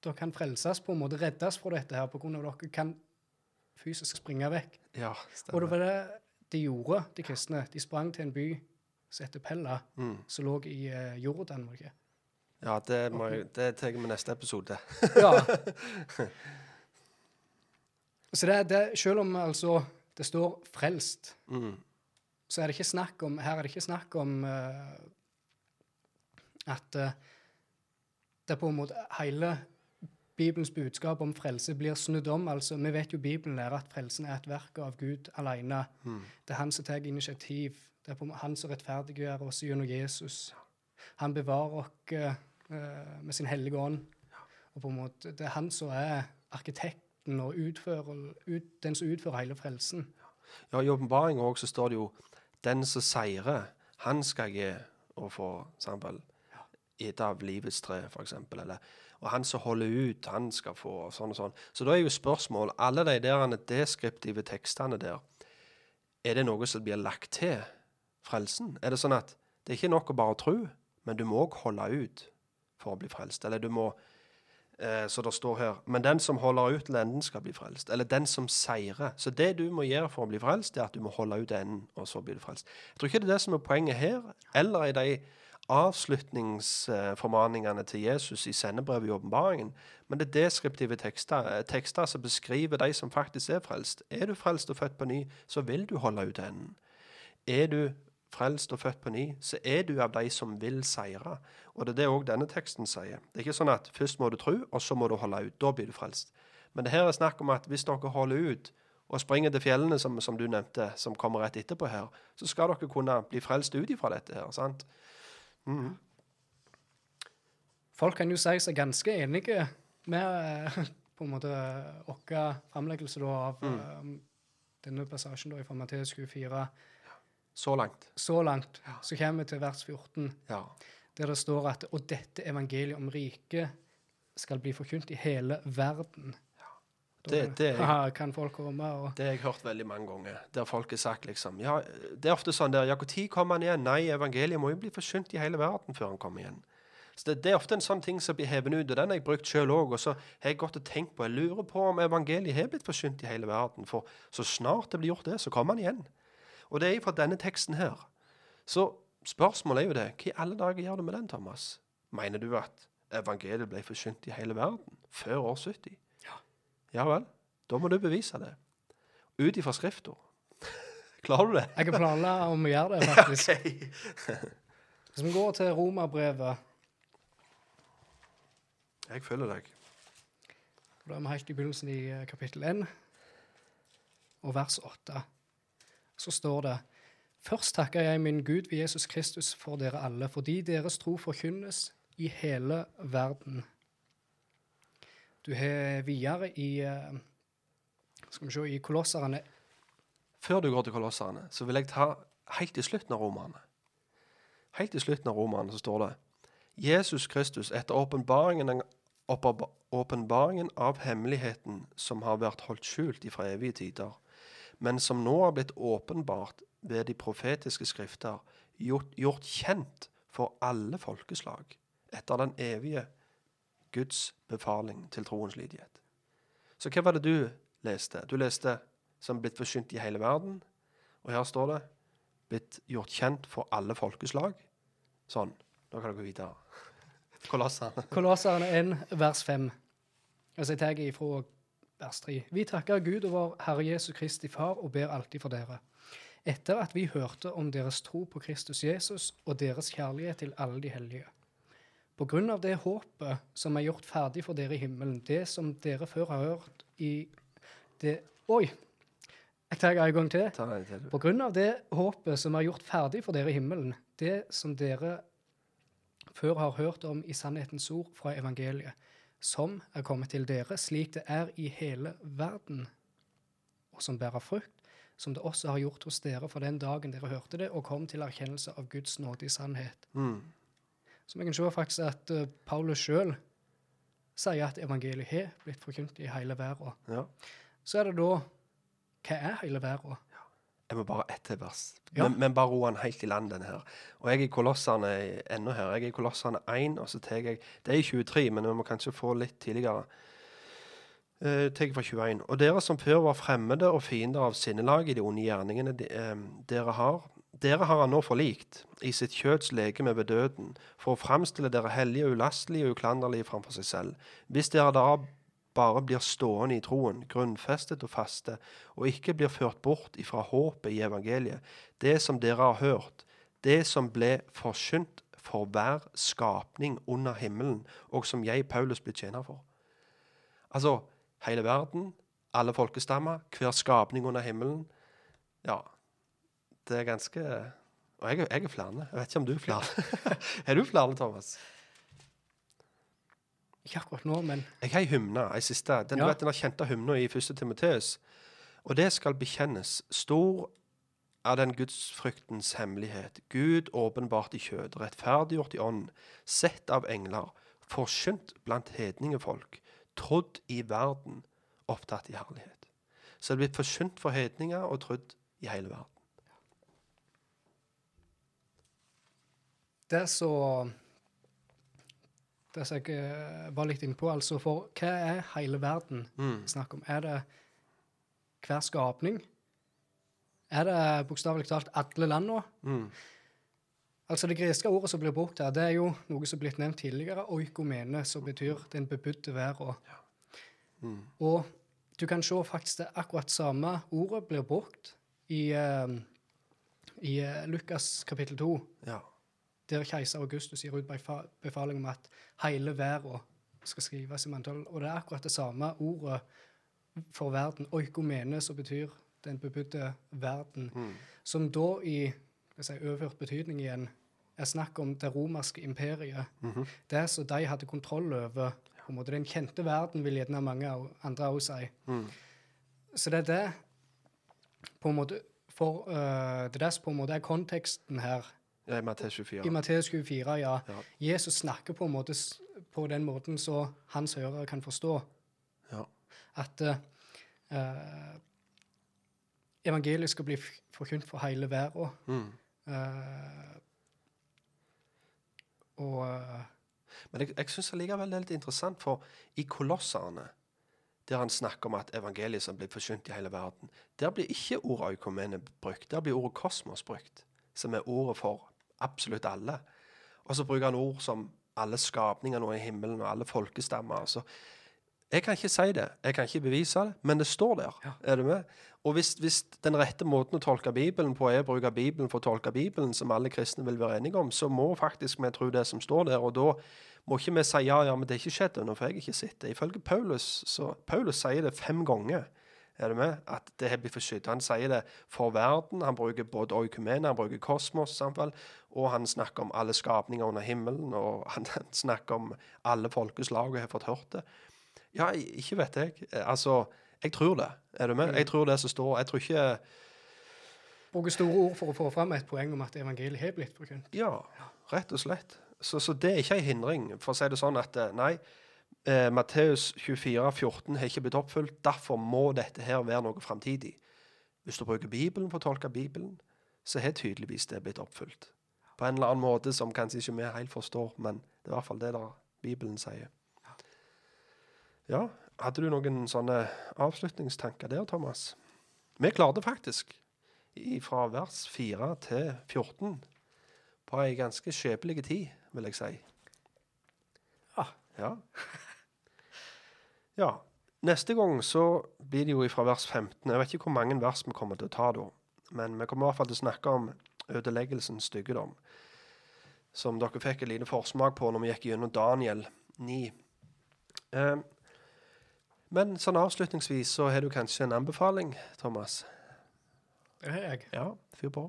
dere kan frelses, på en måte reddes fra dette her, på grunn av dere kan fysisk springe vekk. Ja, Og det var det de gjorde, de kristne. De sprang til en by som heter Pella, Mm. som lå i uh, Jordan. var det ikke? Ja, det, må jeg, det tar med neste episode. Ja. Så det, det, selv om altså det står 'frelst', Mm. så er det ikke snakk om Her er det ikke snakk om uh, at uh, det er på en måte hele Bibelens budskap om frelse blir snudd om. altså Vi vet jo Bibelen lærer at frelsen er et verk av Gud alene. Mm. Det er han som tar initiativ. Det er på han som rettferdiggjør oss gjennom Jesus. Han bevarer oss uh, med sin hellige ånd. Og på en måte, det er han som er arkitekten og utfører, ut, den som utfører hele frelsen. Ja, I åpenbaringa òg står det jo 'Den som seirer, han skal gi og få eksempel, ete av livets tre', eksempel. Eller, og han som holder ut, han skal få og sånn og sånn. Så da er jo spørsmål Alle de der deskriptive tekstene der, er det noe som blir lagt til frelsen? Er det sånn at det er ikke nok å bare tro, men du må òg holde ut for å bli frelst? Eller du må eh, Så det står her Men den som holder ut til enden, skal bli frelst. Eller den som seirer. Så det du må gjøre for å bli frelst, det er at du må holde ut enden, og så blir du frelst. Jeg tror ikke det er det som er poenget her, eller i de avslutningsformaningene til Jesus i sendebrevet i åpenbaringen. Men det er deskriptive tekster, eh, tekster som beskriver de som faktisk er frelst. Er du frelst og født på ny, så vil du holde ut enden. Er du frelst og født på ny, så er du av de som vil seire. Og det er det òg denne teksten sier. Det er ikke sånn at først må du tro, og så må du holde ut. Da blir du frelst. Men det her er snakk om at hvis dere holder ut og springer til fjellene, som, som du nevnte, som kommer rett etterpå her, så skal dere kunne bli frelst ut ifra dette her. sant? Mhm. Folk kan jo si seg ganske enige med eh, på en måte vår framleggelse da, av mm. denne passasjen da, fra Matteus 24. Så langt. Så langt så kommer vi til vers 14, Ja. der det står at og dette evangeliet om riket skal bli forkynt i hele verden. Det- det kan folk komme og Det har jeg hørt veldig mange ganger, der folk har sagt liksom ja, Det er ofte sånn der Ja, når kommer han igjen? Nei, evangeliet må jo bli forsynt i hele verden før han kommer igjen. Så det, det er ofte en sånn ting som blir hevet ut, og den har jeg brukt sjøl òg. Og så har jeg gått og tenkt på Jeg lurer på om evangeliet har blitt forsynt i hele verden. For så snart det blir gjort det, så kommer han igjen. Og det er fra denne teksten her. Så spørsmålet er jo det Hva i alle dager gjør du med den, Thomas? Mener du at evangeliet ble forsynt i hele verden før år 70? Ja vel. Da må du bevise det. Ut ifra Skrifta. Klarer du det? Jeg har planla om å gjøre det, faktisk. Hvis vi går til romerbrevet, Jeg følger deg. da er vi helt i begynnelsen i eh, kapittel 1, og vers 8, så står det Først takker jeg min Gud ved Jesus Kristus for dere alle, fordi deres tro forkynnes i hele verden. Du har videre i eh, Skal vi se, i Kolosserne Før du går til kolosserne, så vil jeg ta helt i slutten av romerne. Helt til slutten av romerne så står det Jesus Kristus etter åpenbaringen åpenbaringen av hemmeligheten som har vært holdt skjult ifra evige tider, men som nå har blitt åpenbart ved de profetiske skrifter, gjort, gjort kjent for alle folkeslag, etter den evige Guds befaling til troens lydighet. Så hva var det du leste? Du leste som blitt forsynt i hele verden. Og her står det blitt gjort kjent for alle folkeslag. Sånn. Nå kan dere gå videre. Kolosserne. Kolosserne 1, vers 5. Altså jeg tar ifra vers 3. Vi takker Gud og vår Herre Jesu Kristi Far og ber alltid for dere. Etter at vi hørte om deres tro på Kristus Jesus og deres kjærlighet til alle de hellige. På grunn av det håpet som er gjort ferdig for dere i himmelen, det som dere før har hørt i det Oi! Jeg tar en gang til. Til. På grunn av det håpet som er gjort ferdig for dere i himmelen, det som dere før har hørt om i sannhetens ord fra evangeliet, som er kommet til dere slik det er i hele verden, og som bærer frukt, som det også har gjort hos dere for den dagen dere hørte det og kom til erkjennelse av Guds nåde i sannhet. Mm. Så vi kan se faktisk at uh, Paulus sjøl sier at evangeliet har blitt forkynt i hele verden. Ja. Så er det da Hva er hele verden? Jeg må bare ett til vers. Ja. Men, men bare ro han helt i land, denne her. Og jeg er i Kolosserne ennå her. Jeg er i Kolosserne 1, og så tar jeg Det er i 23, men vi må kanskje få litt tidligere. Uh, tar fra 21. Og dere som før var fremmede og fiender av sinnelag i de onde gjerningene de, uh, dere har, dere har han nå forlikt i sitt kjøds legeme ved døden, for å framstille dere hellige, ulastelige og uklanderlige framfor seg selv. Hvis dere da bare blir stående i troen, grunnfestet og faste, og ikke blir ført bort ifra håpet i evangeliet, det som dere har hørt, det som ble forkynt for hver skapning under himmelen, og som jeg, Paulus, ble tjener for. Altså hele verden, alle folkestammer, hver skapning under himmelen. Ja, det er ganske Og jeg, jeg er flere. Jeg vet ikke om du er flere. er du flere, Thomas? Ikke akkurat nå, men Jeg har ei hymne, ei siste. Den, Ja. du vet, den kjente hymna i 1. Timoteus. Og det skal bekjennes. Stor er den gudsfryktens hemmelighet. Gud åpenbart i kjød, rettferdiggjort i ånd, sett av engler, forkynt blant hedningefolk, trodd i verden, opptatt i herlighet. Så det er blitt forkynt for hedninger og trodd i hele verden. Det så Det som jeg eh, var litt inne på, altså for hva er hele verden Mm. snakk om? Er det hver skapning? Er det bokstavelig talt alle landene? Mm. Altså Det greske ordet som blir brukt her, det er jo noe som er blitt nevnt tidligere, oikomene, som betyr den bebudde verden. Mm. Og du kan se faktisk det akkurat samme ordet blir brukt i, uh, i uh, Lukas kapittel 2, Ja. Der keiser Augustus gir ut befa- befaling om at hele verden skal skrives i manntall. Og det er akkurat det samme ordet for verden, oikomene, som betyr den bebudde verden, Mm. som da i si, overført betydning igjen er snakk om det romerske imperiet. Mhm. Det som de hadde kontroll over. på en måte Den kjente verden, vil gjerne mange andre også si. Mm. Så det er det på en måte for, uh, Det er det som på en måte er konteksten her. Ja I Matteus 24. I Matteus 24, ja. Ja. Jesus snakker på måte på den måten så hans hørere kan forstå Ja. at eh, evangeliet skal bli forkynt for hele verden. Mm. Uh, og uh, Men jeg, jeg syns allikevel det er litt interessant, for i Kolosserne, der han snakker om at evangeliet som blir forkynt i hele verden, der blir ikke ordet økumene brukt. Der blir ordet kosmos brukt, som er ordet for absolutt alle. Og så bruker han ord som alle skapninger nå i himmelen, og alle folkestammer. Altså. Jeg kan ikke si det, jeg kan ikke bevise det, men det står der. Er du med? Og hvis, hvis den rette måten å tolke Bibelen på er å bruke Bibelen for å tolke Bibelen, som alle kristne vil være enige om, så må faktisk vi tro det som står der. Og da må ikke vi si ja, ja, men det er ikke skjedd ennå, for jeg har ikke sett det. Ifølge Paulus så Paulus sier det fem ganger. Er du med? At det har blitt forskydd. Han sier det for verden. Han bruker både oikumene, han bruker kosmos, samtidig, og han snakker om alle skapninger under himmelen, og han snakker om alle folkeslag og har fått hørt det. Ja, ikke vet jeg. Altså, jeg tror det. Er du med? Jeg tror det som står. Jeg tror ikke bruker store ord for å få fram et poeng om at evangeliet har blitt forkynt. Ja, rett og slett. Så, så det er ikke en hindring, for å si det sånn at eh, nei, eh, Matteus 24, 14 har ikke blitt oppfylt. Derfor må dette her være noe framtidig. Hvis du bruker Bibelen for å tolke Bibelen, så har tydeligvis det blitt oppfylt. På en eller annen måte som kanskje ikke vi helt forstår, men det er i hvert fall det der Bibelen sier. Ja, hadde du noen sånne avslutningstanker der, Thomas? Vi klarte faktisk fra vers 4 til 14 på ei ganske skjebnelig tid, vil jeg si. Ja. Ja. ja. Neste gang så blir det jo fra vers 15. Jeg vet ikke hvor mange vers vi kommer til å ta da. Men vi kommer i hvert fall til å snakke om ødeleggelsens styggedom. Som dere fikk et lite forsmak på når vi gikk gjennom Daniel 9. Eh, men sånn avslutningsvis så har du kanskje en anbefaling, Thomas? Det har jeg. Ja, fyr på.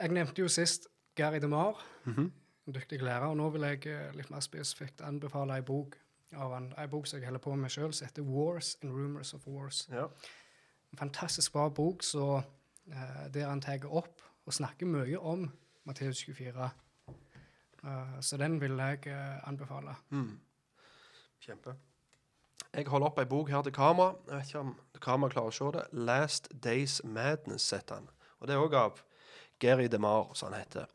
Jeg nevnte jo sist Gary DeMar, Mhm. en dyktig lærer. Og nå vil jeg eh, litt mer spesifikt anbefale ei bok av en, en bok som jeg holder på med sjøl, som heter 'Wars and Rumors of Wars'. Ja. En fantastisk bra bok så, uh, der han tar opp og snakker mye om Matteus 24. Uh, så den vil jeg eh, anbefale. Mm. Kjempe. Jeg holder opp ei bok her til kamera. Jeg vet ikke om kamera klarer å se det. 'Last Days Madness' heter han. Og Det er òg av Geri DeMar, som han heter.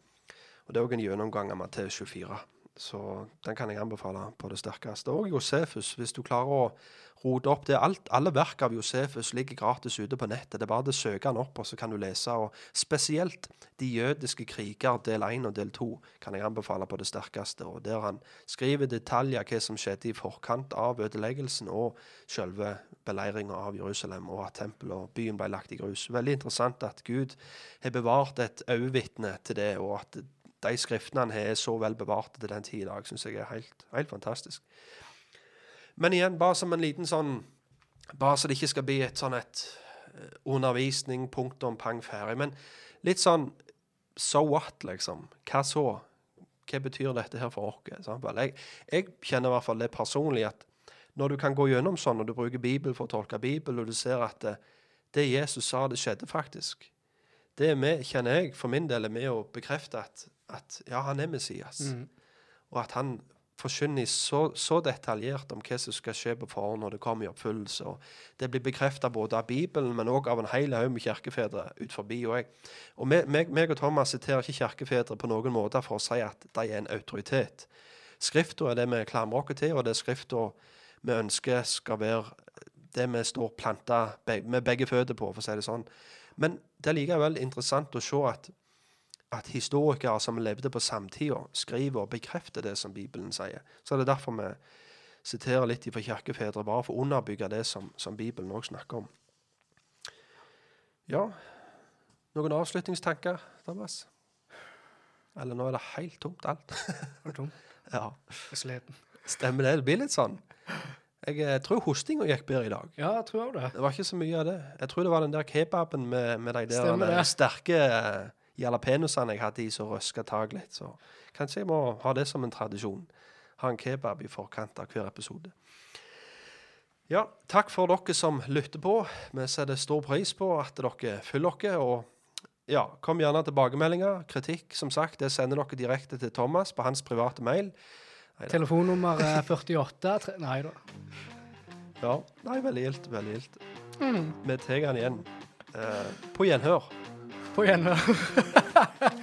Og Det er òg en gjennomgang av Matteus 24. Så den kan jeg anbefale på det sterkeste. Og Josefus, hvis du klarer å rote opp det. Alt, alle verk av Josefus ligger gratis ute på nettet. Det er bare å søke han opp, og så kan du lese. Og spesielt De jødiske kriger, del 1 og del 2, kan jeg anbefale på det sterkeste. Og Der han skriver detaljer hva som skjedde i forkant av ødeleggelsen og selve beleiringa av Jerusalem, og at tempelet og byen ble lagt i grus. Veldig interessant at Gud har bevart et øyevitne til det, og at de skriftene han har, er så vel bevarte til den tid i dag, syns jeg er helt, helt fantastisk. Men igjen, bare som en liten sånn Bare så det ikke skal bli et sånn et eh, undervisning, punktum, pang, ferdig. Men litt sånn So what, liksom? Hva så? Hva betyr dette her for oss? Jeg, jeg kjenner i hvert fall det personlig at når du kan gå gjennom sånn, og du bruker Bibelen for å tolke Bibelen, og du ser at det, det Jesus sa, det skjedde faktisk Det med, kjenner jeg for min del er med å bekrefte at, at ja, han er Messias. Og at han forkynner så, så detaljert om hva som skal skje på forhånd når det kommer i oppfyllelse. Og det blir bekrefta både av Bibelen, men òg av en hel haug med kirkefedre ut forbi. Og, jeg, og meg, meg, meg og Thomas siterer ikke kirkefedre på noen måte for å si at de er en autoritet. Skrifta er det vi klamrer oss til, og det er Skrifta vi ønsker skal være det vi står planta med begge føtter på, for å si det sånn. Men det er likevel interessant å se at at historikere som levde på samtida, skriver og bekrefter det som Bibelen sier. Så det er derfor vi siterer litt fra kirkefedre, bare for å underbygge det som, som Bibelen òg snakker om. Ja, noen avslutningstanker, Thomas? Eller nå er det helt tomt, alt? Helt tomt? ja, sliten. stemmer det. Det blir litt sånn. Jeg eh, tror hostinga gikk bedre i dag. Ja, jeg tror det. Det var ikke så mye av det. Jeg tror det var den der kebaben med, med de der Stemmer eh, sterke jalapenosene jeg hadde i som røska tak litt. Så kanskje jeg må ha det som en tradisjon. Ha en kebab i forkant av hver episode. Ja, takk for dere som lytter på. Vi setter stor pris på at dere følger dere. Og ja, kom gjerne tilbakemeldinger. Kritikk, som sagt, det sender dere direkte til Thomas på hans private mail. Telefonnummer er 48 tre- Nei da. Ja, nei, veldig gildt. Veldig gildt. Vi tar den igjen. Eh, på gjenhør. På gjenhør.